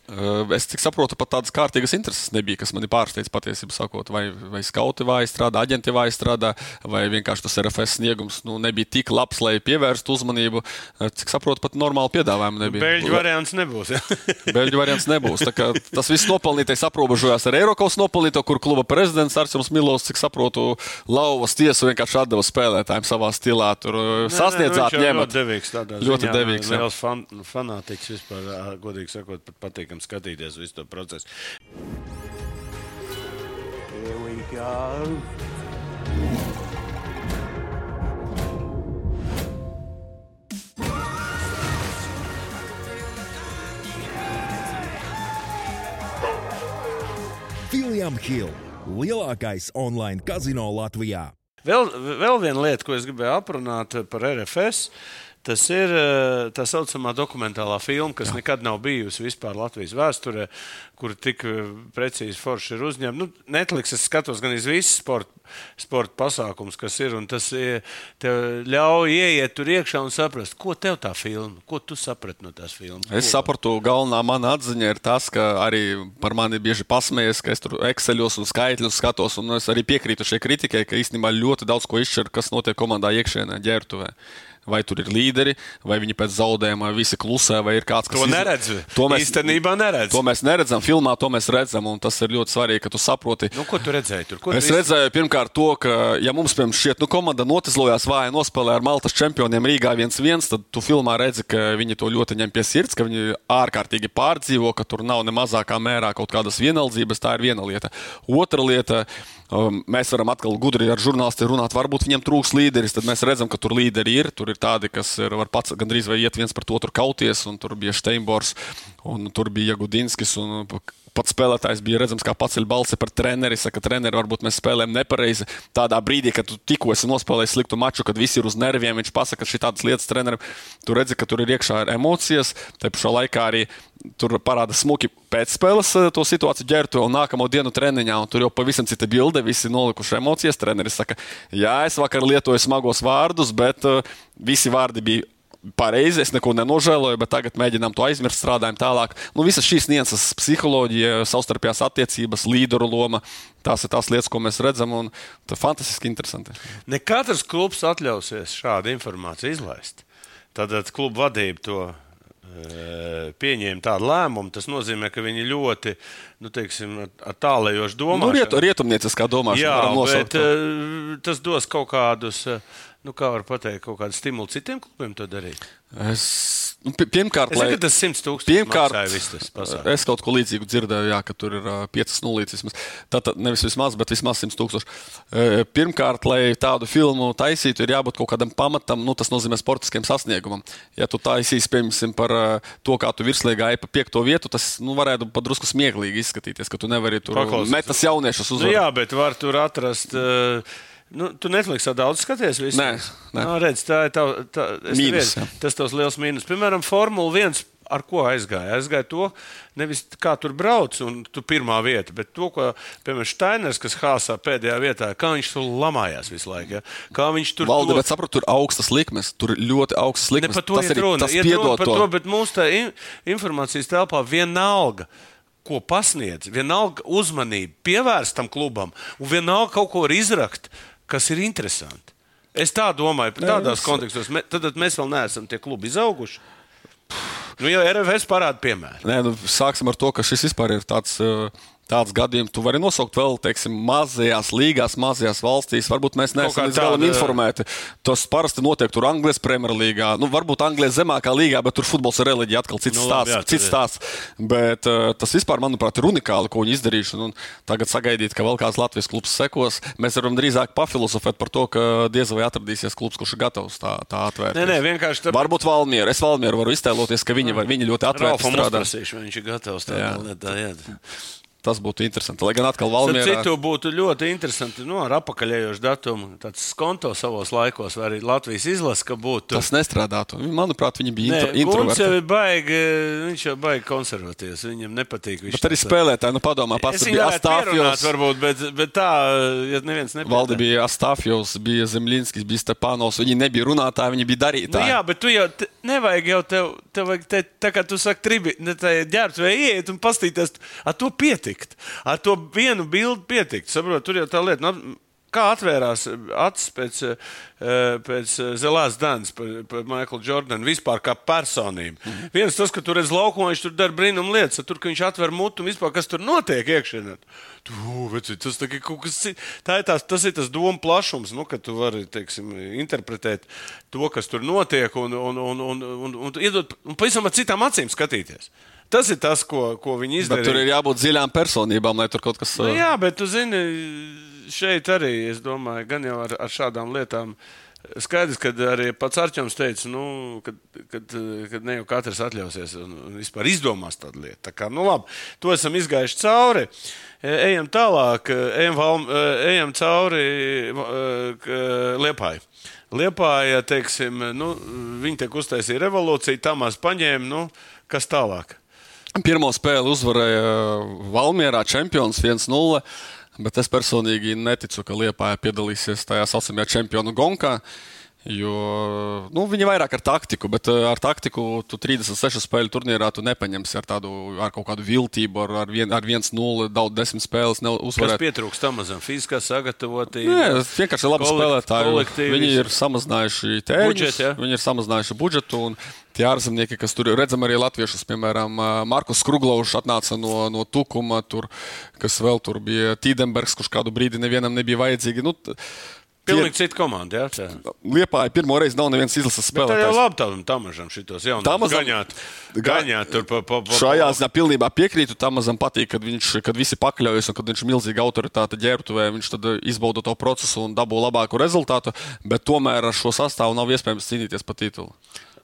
Es cik saprotu, pat tādas kārtīgas intereses nebija, kas mani pārsteidz patiesībā sakot, vai, vai skauti vai strādā, aģenti vai strādā, vai vienkārši tas RFS sniegums nu, nebija tik labs, lai pievērstu uzmanību. Cik saprotu, pat normāli piedāvājumu nebija. Beļģu variants nebūs. jā. [laughs] Beļģu variants nebūs. Tas viss nopelnītais aprobežojās ar Eiropas nopelnīto, kur kluba prezidents Arčuns Milovs, cik saprotu, lauvas tiesu vienkārši atdeva spēlētājiem savā stilā. Tur sasniedzāt, ņemat. Ļoti devīgs. Ļoti ziņā, devīgs. Liels fan, fanātiķis vispār, godīgi sakot, pat patīkam skatīties visu to procesu. Here we go. William Hill - lielākais online kazino Latvijā. Vēl, vēl viena lieta, ko es gribēju aprunāt par RFS. Tas ir eh, tā saucamā dokumentālā filma, kas Jā. nekad nav bijusi vispār Latvijas vēsturē, kur tik eh, precīzi forši ir uzņemta. Nu, Netflix es skatos gan iz visu sporta sport pasākumus, kas ir. un Tas eh, ļauj ieiet tur iekšā un saprast, ko tev tā filma, ko tu saprati no tās filmas. Es sapratu, galvenā mana atziņa ir tas, ka arī par mani bieži pasmējas, ka es tur ekseļos un skaitļus skatos. Un es arī piekrītu šai kritikai, ka īstenībā ļoti daudz ko izšķir, kas notiek komandā iekšienē, ģērbtuvē. Vai tur ir līderi, vai viņi pēc zaudējuma visi klusē, vai ir kāds, kas To iz- neredz. To mēs Īstenībā neredz. To mēs neredzam filmā, to mēs redzam. Un tas ir ļoti svarīgi, ka tu saproti. Nu, ko tu redzēji tur? Ko Es tu iz- redzēju, pirmkārt, to, ka, ja mums, piemēram, šķiet, nu, komanda notizlojās vāji nospēlē ar Maltas čempioniem Rīgā 1-1, tad tu filmā redzi, ka viņi to ļoti ņem pie sirds, ka viņi ārkārtīgi pārdzīvo, ka tur nav ne mazākā mērā kaut kādas vienaldzības. Tā ir viena lieta. Otra lieta. Um, mēs varam atkal gudri ar žurnālistiem runāt. Varbūt viņiem trūks līderis. Tad mēs redzam, ka tur līderi ir. Tur ir tādi, kas ir, var pats gandrīz vai iet viens par otru kauties. un Tur bija Steinbors, un tur bija Gudinskis. Un, Pats spēlētājs bija redzams, kā paceļ balsi par treneri. Saka, treneri, varbūt mēs spēlējam nepareizi. Tādā brīdī, kad tu tikko esi nospēlējis sliktu maču, kad visi ir uz nerviem, viņš pasaka šī tādas lietas trenerim. Tu redzi, ka tur ir iekšā ir emocijas. Te pašā laikā arī tur parāda smuki pēcspēles eh, to situāciju ģērbtu un nākamo dienu treniņā. Un tur jau pavisam cita bilde, visi nolikuši emocijas. Treneris saka, jā, es vakar lietoju smagos vārdus, bet uh, visi vārdi bija pareizi, es neko nenožēloju, bet tagad mēģinām to aizmirst, strādājam tālāk. Nu, visas šīs nianses, psiholoģija, savstarpējās attiecības, līderu loma, tās ir tās lietas, ko mēs redzam, un tas ir fantastiski interesanti. Ne katrs klubs atļausies šādu informāciju izlaist. Tad eh, kluba vadība to e, pieņēma tādu lēmumu. Tas nozīmē, ka viņi ļoti nu, teiksim, ar- tālējošu Nu, domāšanu. riet, rietumnieciskā domāšana Jā, bet to. uh, tas dos kaut kādus, uh, nu, kā var pateikt, kaut kādu stimulu citiem klubiem to darīt. Es, nu, pi- pirmkārt, Es lai, tas 100 tūkstoši Pirmkārt, es kaut ko līdzīgu dzirdēju, jā, ka tur ir uh, 5 nulītes. vismaz. Tātad nevis vismaz, bet vismaz 100 tūkstoši. Pirmkārt, lai tādu filmu taisītu, ir jābūt kaut kādam pamatam, nu, tas nozīmē sportiskiem sasniegumam. Ja tu taisīsi, piemēram, par to, kā tu virslīgā ej pa piekto vietu, tas nu, varētu pat drusku smieklīgi izskatīties, ka tu nevari tur metas jauniešus Nu, uzvarēt. jā, bet var tur atrast. Uh, Nu, tu Netflixā daudz skaties. Visu? Nē, nē. Nu, redz, tā ir tā, tā, Mīnus, tas tos liels mīnus. Piemēram, Formula 1. Ar ko aizgāja? Aizgāja to, nevis kā tur brauc, un tu pirmā vieta, bet to, ko, piemēram, Steiners, kas Hāsā pēdējā vietā, kā viņš tur lamājās visu laiku. Ja? Kā viņš tur Valde, to- bet saprotu, tur augstas likmes, tur ir ļoti augstas Ne likmes. par to tas ir runa. tas Iet runa par to. to, bet mūsu tā in informācijas telpā vienalga. Ko pasniedz, vienalga uzmanību pievērst tam klubam, un vienalga kaut ko var izrakt, kas ir interesanti. Es tā domāju, par tādās es- kontekstos. Tad mēs vēl neesam tie klubi izauguši. Nu, jau RFS parāda piemēru. Nē, nu, sāksim ar to, ka šis vispār ir tāds. uh, tāds gadījums. Tu vari nosaukt vēl, teiksim, mazajās līgās, mazajās valstīs. Varbūt mēs neesam līdz galam informēti. Tas parasti notiek tur Anglijas Premjerlīgā. Nu, varbūt Anglijas zemākā līgā, bet tur futbols ir reliģija atkal cits Nu, nu, labi, stāsts. jā, cits stāsts. Bet uh, tas vispār, manuprāt, ir unikāli, ko viņi izdarījuši. Un tagad sagaidīt, ka vēl kāds Latvijas klubs sekos. Mēs varam drīzāk pafilozofēt par to, ka diez vai atradīsies klubs, kurš ir gatavs tā, tā atvērt. Nē, nē, vienkārši tāpēc- Varbūt Valmiera. Es Valmieru varu iztēloties, ka viņi, var- viņi ļoti atvērti strādā. viņš ir gatavs tādā lietā. Tas būtu interesanti. Lai gan atkal Valmiera. citu, būtu ļoti interesanti nu, ar apakaļējošu datumu, tāds skonto savos laikos, vai arī Latvijas izlase, ka būtu. Tas nestrādātu. Manuprāt, viņi bija Nē, intro, Gunts jau introverti. ir baigi, viņš jau baigi konservatīvs. Viņam nepatīk. viņš Bet arī spēlētāji, nu padomā, pats bija Astāfjos. varbūt, bet, bet tā, ja neviens nepieņem. Valde bija Astāfjos, bija Zemļinskis, bija Stepanovs. Viņi nebija runātāji, viņi bija Nu, darītāji. jā, bet tu jau nevajag jau tev, tev vajag te, tā kā tu saki, tribi, ne tā ģērbtuvē ieiet un pastīties, ar to pietikt. Ar to vienu bildi pietikt. Saprot, tur jau tā lieta. Nu, Kā atvērās acis pēc, eh, pēc eh, Zelās Dānas par, par Maiklu Jordanu vispār kā personību. Mm -hmm. Viens tas, ka tur redz laukumā, viņš tur dara brīnum lietas, tur, ka viņš atver mutu un vispār kas tur notiek iekšienē. Tas, tā, kas tā ir tās, tas ir tas domu plašums, nu, ka tu vari teiksim, interpretēt to, kas tur notiek un, un, un, un, un, un, iedot un pavisam ar citām acīm skatīties. Tas ir tas, ko, ko viņi Bet izdarīja. tur ir jābūt dziļām personībām, lai tur kaut kas. Nu, jā, bet tu zini, šeit arī es domāju, gan jau ar, ar šādām lietām. Skaidrs, ka arī pats Arčuns teica, nu, kad, kad, kad ne jau katrs atļausies un, vispār izdomās tādu lietu. Tā kā, nu, labi, to esam izgājuši cauri. E, Ejam tālāk, ejam, valm, e, ejam cauri Liepāji. Liepāja, teiksim, nu, viņi tiek uztaisīja revolūciju, Tamās paņēma, nu, kas tālāk. Pirmo spēli uzvarēja Valmjerā čempions 1-0. Bet es personīgi neticu, ka Liepāja piedalīsies tajā saucamajā čempionu gonkā. Jo nu, viņi vairāk ar taktiku, bet eh, ar taktiku tu 36 spēļu turnīrā tu nepaņemsi ar, tādu, ar kaut kādu viltību, ar, ar, vien, ar 1-0, daudz desmit spēles Kas neuzvarēt. pietrūkst tam mazam fiziskā sagatavotība? Nē, vienkārši labi spēlētāji. Viņi ir samazinājuši tēriņus, ja? viņi ir samazinājuši budžetu. un Tie ārzemnieki, kas tur redzam arī latviešus, piemēram, Markus Kruglovs atnāca no, no Tukuma, tur, kas vēl tur bija Tīdenbergs, kurš kādu brīdi nevienam nebija vajadzīgi. Nu, t- Pilnīgi cita komanda. Jā, tā. Liepāja pirmo reizi nav nevienas izlases Bet tā jau labi tam tamažam šitos jaunus. Tamazam- gaņāt, gaņāt tur pa, pa, pa, Šajā ziņā pilnībā piekrītu. Tam mazam patīk, kad, viņš, kad visi pakļaujas un kad viņš ir milzīga autoritāte ģērbtuvē. Viņš tad izbauda to procesu un dabū labāku rezultātu. Bet tomēr ar šo sastāvu nav iespējams cīnīties par titulu.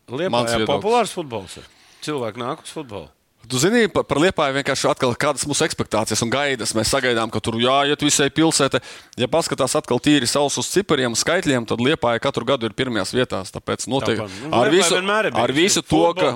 Liepājā viedoklis. populārs futbols. ir. Cilvēki nāk uz futbolu. Tu zini, par, par Liepāju vienkārši atkal kādas mūsu expectācijas un gaidas. Mēs sagaidām, ka tur jāiet visai pilsētai. Ja paskatās atkal tīri savus uz cipariem, skaitļiem, tad Liepāja katru gadu ir pirmajās vietās. Tāpēc noteikti nu, ar visu, ar visu to, ka.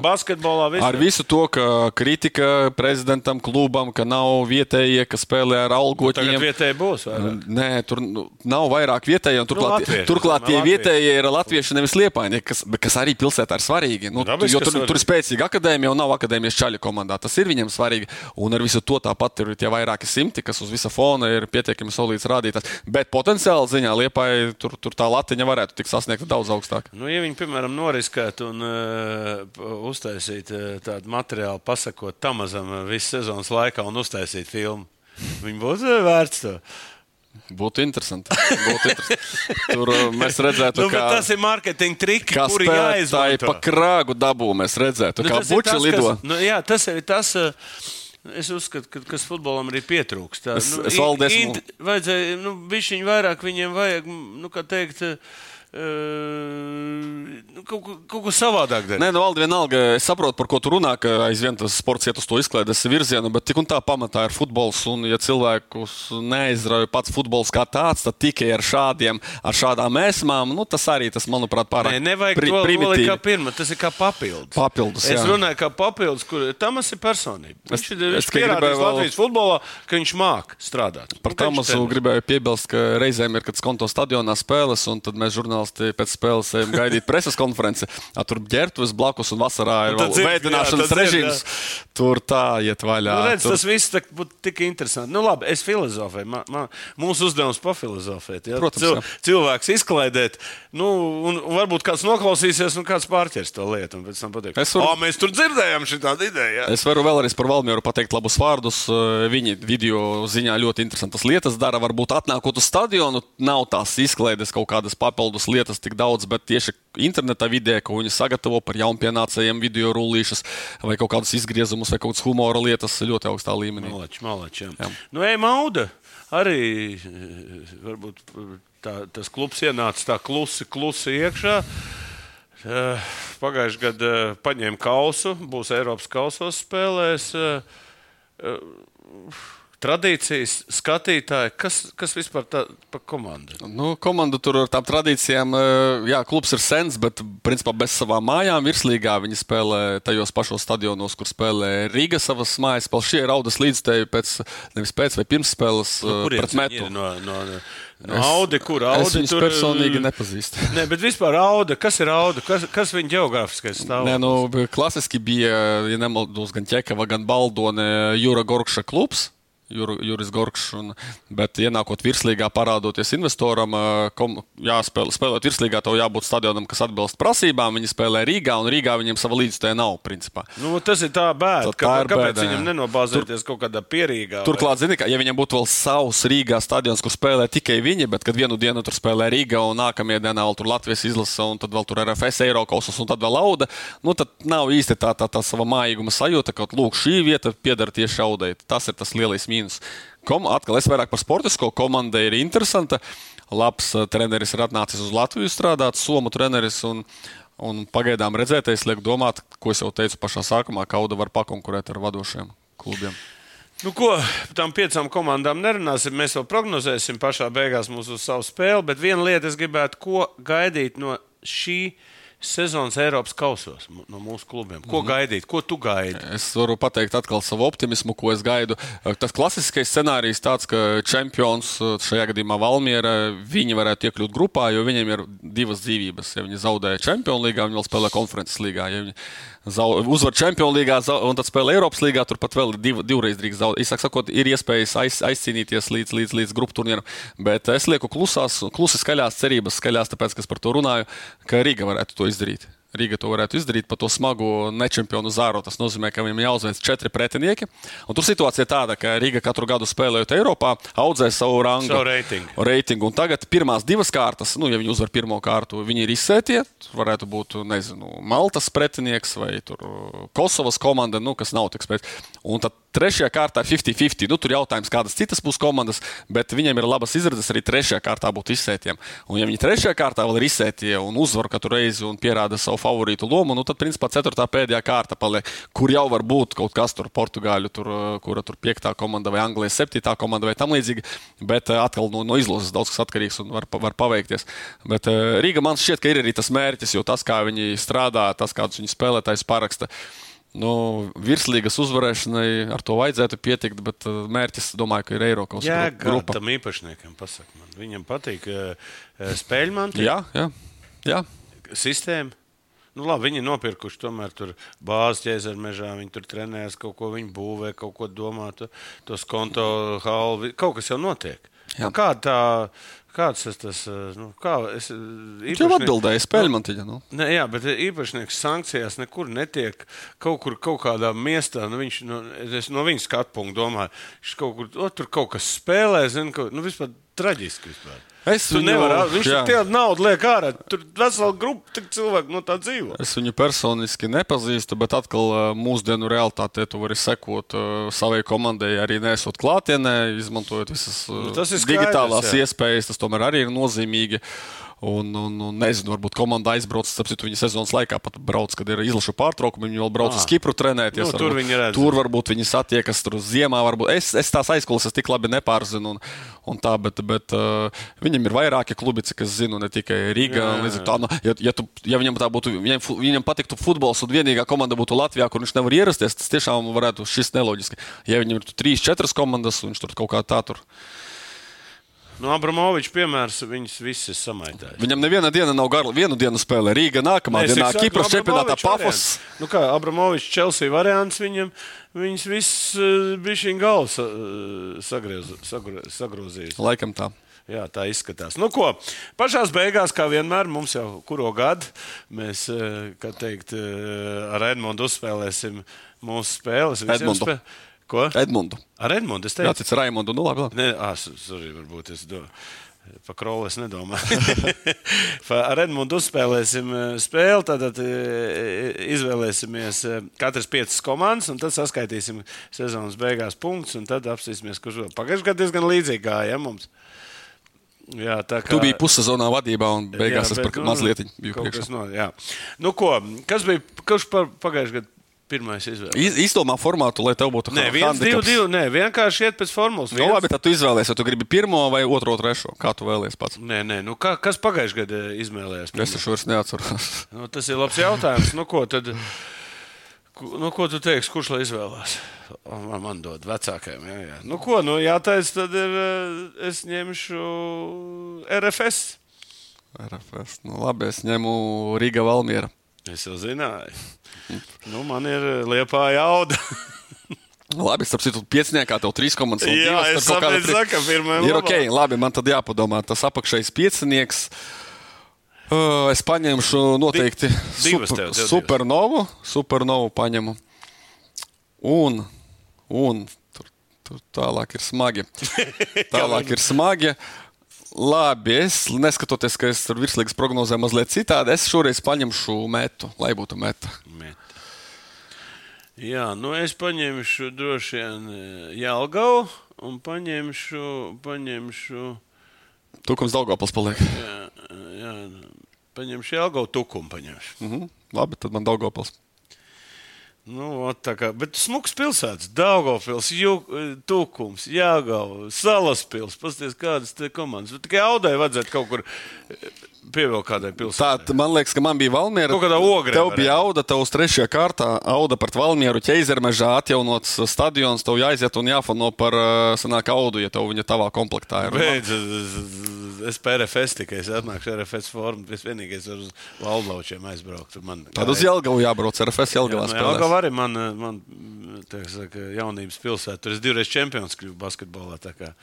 Ar visu to, ka kritika prezidentam, klubam, ka nav vietējie, ka spēlē ar algotņiem. vietēji būs. vai ne? Nē, tur nu, nav vairāk vietēji. un Turklāt, latvieši, turklāt tie vietējie ir latvieši, nevis liepaiņi, kas, kas arī pilsētā ir svarīgi. Nu, Dabiski, jo ka tur, tur ir spēcīga akadēmija un nav akadēmijas čaļu komandā. Tas ir viņiem svarīgi. Un ar visu to tāpat ir tie vairāki simti, kas uz visa fona ir pietiekami solīts rādītājs. Bet potenciāli ziņā liepai tur, tur tā latiņa varētu tikt sasniegta daudz augstāk. Nu, ja viņi, piemēram, noriskētu un uh, uztaisītu uh, tādu materiālu, pasakot tam mazam uh, visu sezonas laikā un uztaisītu filmu, [laughs] viņi būtu uh, vērts to. Būtu interesanti. Būtu interesanti. Tur uh, mēs redzētu, Nu, kā, bet tas ir mārketinga triki, kā kuri jāizmanto. pa krāgu dabū. Mēs redzētu, kā tas ir buči lido. Kas, nu, jā, tas ir tas. uh, Es uzskatu, ka kas futbolam arī pietrūkst. Tā, Es- es valdi esmu- int- Vajadzēja, nu, bišķiņ vairāk viņiem vajag, nu, kā teikt, uh, nu, kaut, ko- kaut ko savādāk darīt. Nē, nu, Valdi, vienalga, es saprotu, par ko tu runā, ka aizvien tas sports iet uz to izklaides virzienu, bet tik un tā pamatā ir futbols. Un, ja cilvēkus neizrauja pats futbols kā tāds, tad tikai ar, šādiem, ar šādām mēsmām, nu, tas arī, tas, manuprāt, pārāk Nē, nevajag pri- to primitīvi. kā pirmā. Tas ir kā papildus. Papildus, Es jā. runāju kā papildus, kur Tamas ir personība. Viņš Es- ir es viņš tikai pierādījis vēl- Latvijas futbolā, ka viņš māk strādāt. Par Tamasu gribēju piebilst, ka reizēm ir, kad skonto stadionā spēles, un tad mēs žurnālisti žurnālisti pēc spēles ejam gaidīt preses konferenci. A, tur ģērbtuves blakus un vasarā ir tad vēl jā, dzird, režīms. Tur tā iet vaļā. Nu, redz, tur... tas viss tak- būtu tik interesanti. Nu, labi, es filozofēju. Man, man, mūsu uzdevums pafilozofēt. Ja? Protams, Cil, jā. cilvēks izklaidēt, nu, un, varbūt kāds noklausīsies, un kāds pārķers to lietu. Un pēc tam pateiks, varu- o, mēs tur dzirdējām šī tāda ideja. Ja? Es varu vēlreiz par Valmieru pateikt labus vārdus. Viņi video ziņā ļoti interesantas lietas dara. Varbūt atnākot uz stadionu, nav tās izklaides, kaut kādas papildus lietas tik daudz, bet tieši internetā vidē, ko viņi sagatavo par jaunpienācējiem, video rullīšas vai kaut kādus izgriezumus vai kaut kādas humora lietas ļoti augstā līmenī. Malači, malači, jā. Jā. Nu, ej, Mauda. Arī varbūt tā, tas klubs ienāca tā klusi, klusi iekšā. Pagājušajā gadā paņēma kausu, būs Eiropas kausos spēlēs. eh, eh, Tradīcijas, skatītāji, kas, kas vispār tā par komandu? Nu, komanda tur ar tām tradīcijām, eh, jā, klubs ir sens, bet principā bez savām mājām virslīgā viņi spēlē tajos pašos stadionos, kur spēlē Rīga savas mājas. Spēlē šie raudas līdzstēji pēc, nevis pēc vai pirms spēles Nu, eh, pret metu. ir? No, no, no Audi, kur Audi Es viņus tur personīgi nepazīstu. [laughs] Nē, bet vispār Auda, kas ir Auda? Kas, kas viņa geogrāfiskais stāvoklis? Nē, nu, klasiski bija, ja nemaldos, gan Čekava, gan Baldone, Jūra Gorkša klubs. Jur- Juris Gorkšs, un, bet ienākot virslīgā, parādoties investoram, kom, jāspēlē, spēlēt virslīgā, tev jābūt stadionam, kas atbilst prasībām. Viņi spēlē Rīgā, un Rīgā viņiem sava līdzstēja nav, principā. Nu, tas ir tā bēda. Tā- tā ir kāpēc bēda, viņam nenobāzēties kaut kādā pierīgā? Turklāt, zini, ka, ja viņam būtu vēl savs Rīgā stadions, kur spēlē tikai viņi, bet kad vienu dienu tur spēlē Rīgā un nākamajā dienā vēl tur Latvijas izlase, un tad vēl tur RFS Eiropas un tad vēl Lauda, nu tad nav īsti tā, tā, tā sava mājīguma sajūta, ka, lūk, šī vieta pieder tieši Audai. Tas ir tas lielais mīnus. Kom, atkal es vairāk par sportisko komanda ir interesanta. Labs eh, treneris ir atnācis uz Latviju strādāt, Somu treneris. Un, un pagaidām redzētais liek domāt, ko es jau teicu pašā sākumā, ka Auda var pakonkurēt ar vadošiem klubiem. Nu, ko par tām piecām komandām nerunāsim? Mēs vēl prognozēsim pašā beigās mūsu savu spēli. Bet viena lieta, es gribētu, ko gaidīt no šī sezonas Eiropas kausos no mūsu klubiem. Ko Mhm. gaidīt? Ko tu gaidi? Es varu pateikt atkal savu optimismu, ko es gaidu. Tas klasiskais scenārijs tāds, ka čempions šajā gadījumā Valmiera, viņi varētu iekļūt grupā, jo viņiem ir divas dzīvības. Ja viņi zaudēja Champions līgā, viņi vēl spēlē konferences līgā. Ja viņi uzvar Champions līgā un tad spēlē Eiropas līgā, tur pat vēl div, divreiz drīkst zaudēt. Īsāk sakot, ir iespējas aiz, aizcīnīties līdz, līdz, līdz grupu turnīram. Bet es lieku klusās, klusi skaļās cerības, skaļās, tāpēc, ka es par to runāju, ka Rīga varētu to izdarīt. Rīga to varētu izdarīt par to smagu nečempionu zāru. Tas nozīmē, ka viņam jāuzveic četri pretinieki. Un tur situācija ir tāda, ka Rīga katru gadu spēlējot Eiropā, audzē savu rangu. Savu reitingu. reitingu. Un tagad pirmās divas kārtas, nu, ja viņi uzvar pirmo kārtu, viņi ir izsētie. Tur varētu būt, nezinu, Maltas pretinieks vai Kosovas komanda, nu, kas nav tik spēcīga. Un tad trešajā kārtā 50-50. Nu, tur jautājums, kādas citas būs komandas, bet viņiem ir labas izredzes arī trešajā kārtā būt izsētiem. Un, ja viņi trešajā kārtā vēl ir izsētie un uzvar katru reizi un pierāda savu favorītu lomu, nu, tad, principā, ceturtā pēdējā kārta paliek, kur jau var būt kaut kas tur, Portugāļu, tur, uh, kura tur piektā komanda vai Anglijas septītā komanda vai tam līdzīgi. Bet uh, atkal no, no izlases daudz kas atkarīgs un var, var paveikties. Bet uh, Rīga man šķiet, ka ir arī tas mērķis, jo tas, kā viņi strādā, tas, kādus viņi spēlētājs paraksta. Nu, virslīgas uzvarēšanai ar to vajadzētu pietikt, bet uh, mērķis, domāju, ka ir Eiropas grupa. tam īpašniekam pasaka man. Viņam patīk uh, spēļu mantu. Jā, jā, jā. sistēma. Nu, labi, viņi ir nopirkuši tomēr tur bāzes ķēzara mežā. Viņi tur trenējas, kaut ko viņi būvē, kaut ko domā, to, tos konto halvi. Kaut kas jau notiek. Nu, Kāda tā, kāds tas, tas nu, kā es Viņš jau atbildēja, spēļ man tikai. Nu. Ne, jā, bet īpašnieks sankcijās nekur netiek. Kaut kur, kaut kādā miestā, nu, viņš no, es no viņa skatu punkta domāju, viņš kaut kur o, tur kaut kas spēlē, zinu, kaut, nu, vispār traģiski. Vispār. Es viņu- nevari, viņš jā. tur naudu liek ārā. Tur vesela grupa cilvēku no tā dzīvo. Es viņu personiski nepazīstu, bet atkal mūsdienu realitātē tu vari sekot savai komandai, arī nesot klātienē, izmantojot visas Nu, digitālās jā. iespējas. Tas tomēr arī ir nozīmīgi. Un, un, un nezinu, varbūt komanda aizbrauc, tāpēc viņa sezonas laikā pat brauc, kad ir izlaša pārtraukumi. Viņi vēl brauc uz Ah. Kipru trenēties. Nu, tur varbūt- viņi redz. Tur varbūt viņi satiekas tur ziemā. Varbūt. Es, es tās aizklases tik labi nepārzinu. Un, un tā, bet, bet uh, viņam ir vairāki klubi, cik es zinu, ne tikai Rīga. Jā, jā, Tā, nu, ja, ja, tu, ja viņam tā būtu, viņam, viņam patiktu futbols un vienīgā komanda būtu Latvijā, kur viņš nevar ierasties, tas tiešām varētu šis neloģiski. Ja viņam ir trīs, četras komandas, un viņš tur kaut kā tā tur. Nu, Abramovičs piemērs, viņas visas samaitājis. Viņam neviena diena nav gara. Vienu dienu spēlē Rīga, nākamā Nē, dienā Kipras čempionātā Pafos. Nu, kā Abramovičs, Chelsea variants, viņam viņas viss uh, bija šī galva sagro, sagrozījis. Laikam tā. Jā, tā izskatās. Nu, ko, pašā beigās, kā vienmēr, mums jau kuru gadu mēs, eh, teikt, eh, ar Edmundu uzspēlēsim mūsu spēles. Edmundu. Spē... Ko? Edmundu. Ar Edmundu es Jā, teicu, tas ir Raimondu. Nu, labi, labi. Nē, ah, sorry, varbūt es do... Par krolu es nedomāju. [laughs] Ar Edmundu uzspēlēsim spēli. Tad izvēlēsimies katrs piecas komandas, un tad saskaitīsim sezonas beigās punktus. un Tad apstāsimies, kurš vēl. Pagājušajā gadā diezgan līdzīgi gāja ja, mums. Jā, tā kā Tu biji pussezonā vadībā un beigās es bet, par mazliet biju priekšā. kas No, jā. nu, ko, kas bija? Kurš pagājušajā gadā pirmais izvēlējās? Iz- Izdomā formātu, lai tev būtu Nē, viens, divi, handicaps. divi. Nē, vienkārši iet pēc formulas. Nu, Viens- labi, tad tu izvēlēsies, vai tu gribi pirmo vai otro, trešo. Kā tu vēlēsies pats? Nē, nē, nu, kā, kas pagājušajā gadā izvēlējās? Es taču vairs neatceros. Nu, tas ir labs jautājums. Nu, ko, tad, nu, ko tu teiksi, kurš lai izvēlās? Man, man dod vecākajiem. Jā, jā. Nu, ko, nu, jātaisa, tad ir, eh, es ņemšu RFS. RFS. Nu, labi, es ņemu Rīga Valmiera. Es jau zināju. Nu, man ir liepa jauda. Nu, [laughs] Labi, starp citu, pieciniekā tev trīs komandas. Jā, divas, es saprotu, tri- saka, pirmajam Ir ok, labi, man tad jāpadomā. Tas apakšējais piecinieks. Uh, es paņemšu noteikti Di- divas super, tev, tev supernovu. Supernovu paņemu. Un, un tur, tur tālāk ir smagi. [laughs] Tālāk ir smagi. Labi, es neskatoties, ka es tur virslīgas prognozēju mazliet citādi, es šoreiz paņemšu metu, lai būtu meta. Met. Jā, nu es paņemšu droši vien Jālgavu un paņemšu, paņemšu, Tukums Daugavpils paliek. jā, jā, paņemšu Jālgavu tukumu. Paņemšu. Mhm. Labi, tad man Daugavpils. Nu, tā kā, bet smuks pilsētas, Daugavpils, Jū- Tukums, Jāgava, Salaspils, pasties kādas te komandas. Bet Tikai Audai vajadzētu kaut kur pievilkt kādai Tā, pilsētai. t- man liekas, ka man bija Valmiera. Kaut kādā ogrē Tev bija auda, tev uz trešajā kārtā auda par Valmieru ķeizermežā atjaunots stadions. Tev jāiziet un jāfano par uh, senāku audu, ja tev viņa tavā komplektā ir. Beidz, es- es pēc RFS tikai es atnākšu RFS formu. Es vienīgais varu uz Valdlaučiem aizbraukt. Man, Tad uz Jelgavu jābrauc, RFS Jelgavā Jā, spēlē. Jelgava arī man, man saka, jaunības pilsēta. Tur es divreiz čempions kļuvu basketbolā. kā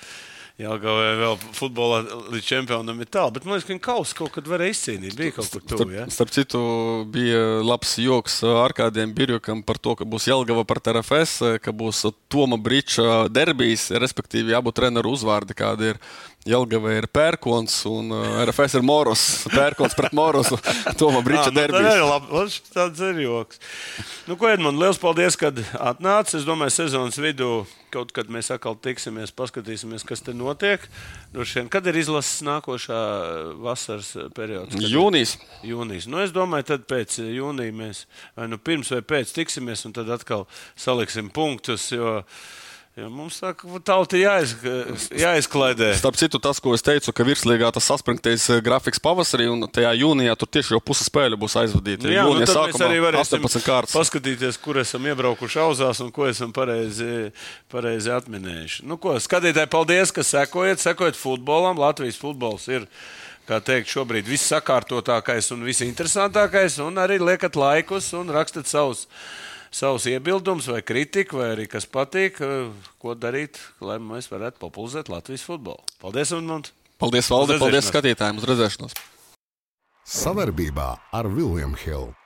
Jelgavā vēl futbolā līdz čempionam ir tālu. Bet man liekas, ka viņa kausa kaut kad varēja izcīnīt. Bija kaut kur tuvu. Ja? Starp citu, bija labs joks ar kādiem birjukam par to, ka būs Jelgava par TRFS, ka būs Toma Brīča derbijas, respektīvi, jābūt treneru uzvārdi, kādi ir. Jelgava ir pērkons un uh, RFS ir Moros. Pērkons pret Morosu. [laughs] Toma Brīča Ā, nu, tā ir labi. Tāds ir joks. Nu, ko, Edmund, liels paldies, kad atnācis. Es domāju, sezonas vidū kaut kad mēs atkal tiksimies, paskatīsimies, kas te notiek. Droši vien, kad ir izlases nākošā vasaras periods? Kad? Jūnijas. Jūnijas. Nu, es domāju, tad pēc jūnija mēs vai nu pirms vai pēc tiksimies, un tad atkal saliksim punktus. Jo, jo mums tā kā tauta jāiz, jāizklaidē. Starp citu, tas, ko es teicu, ka virslīgā tas saspringtais eh, grafiks pavasarī, un tajā jūnijā tur tieši jau pusi spēļu būs aizvadīta. Jā, nu, mēs arī varēsim 18 kārtas. paskatīties, kur esam iebraukuši auzās un ko esam pareizi, pareizi atminējuši. Nu, ko, skatītāji, paldies, ka sekojat, sekojat futbolam. Latvijas futbols ir. Kā teikt, šobrīd viss sakārtotākais un visinteresantākais, un arī liekat laikus un rakstat savus, savus iebildumus vai kritiku, vai arī kas patīk, eh, ko darīt, lai mēs varētu popularizēt Latvijas futbolu. Paldies, Edmunds! Paldies, Valde, paldies skatītājiem, uz redzēšanos! Savarbībā ar Vilnius Hilu.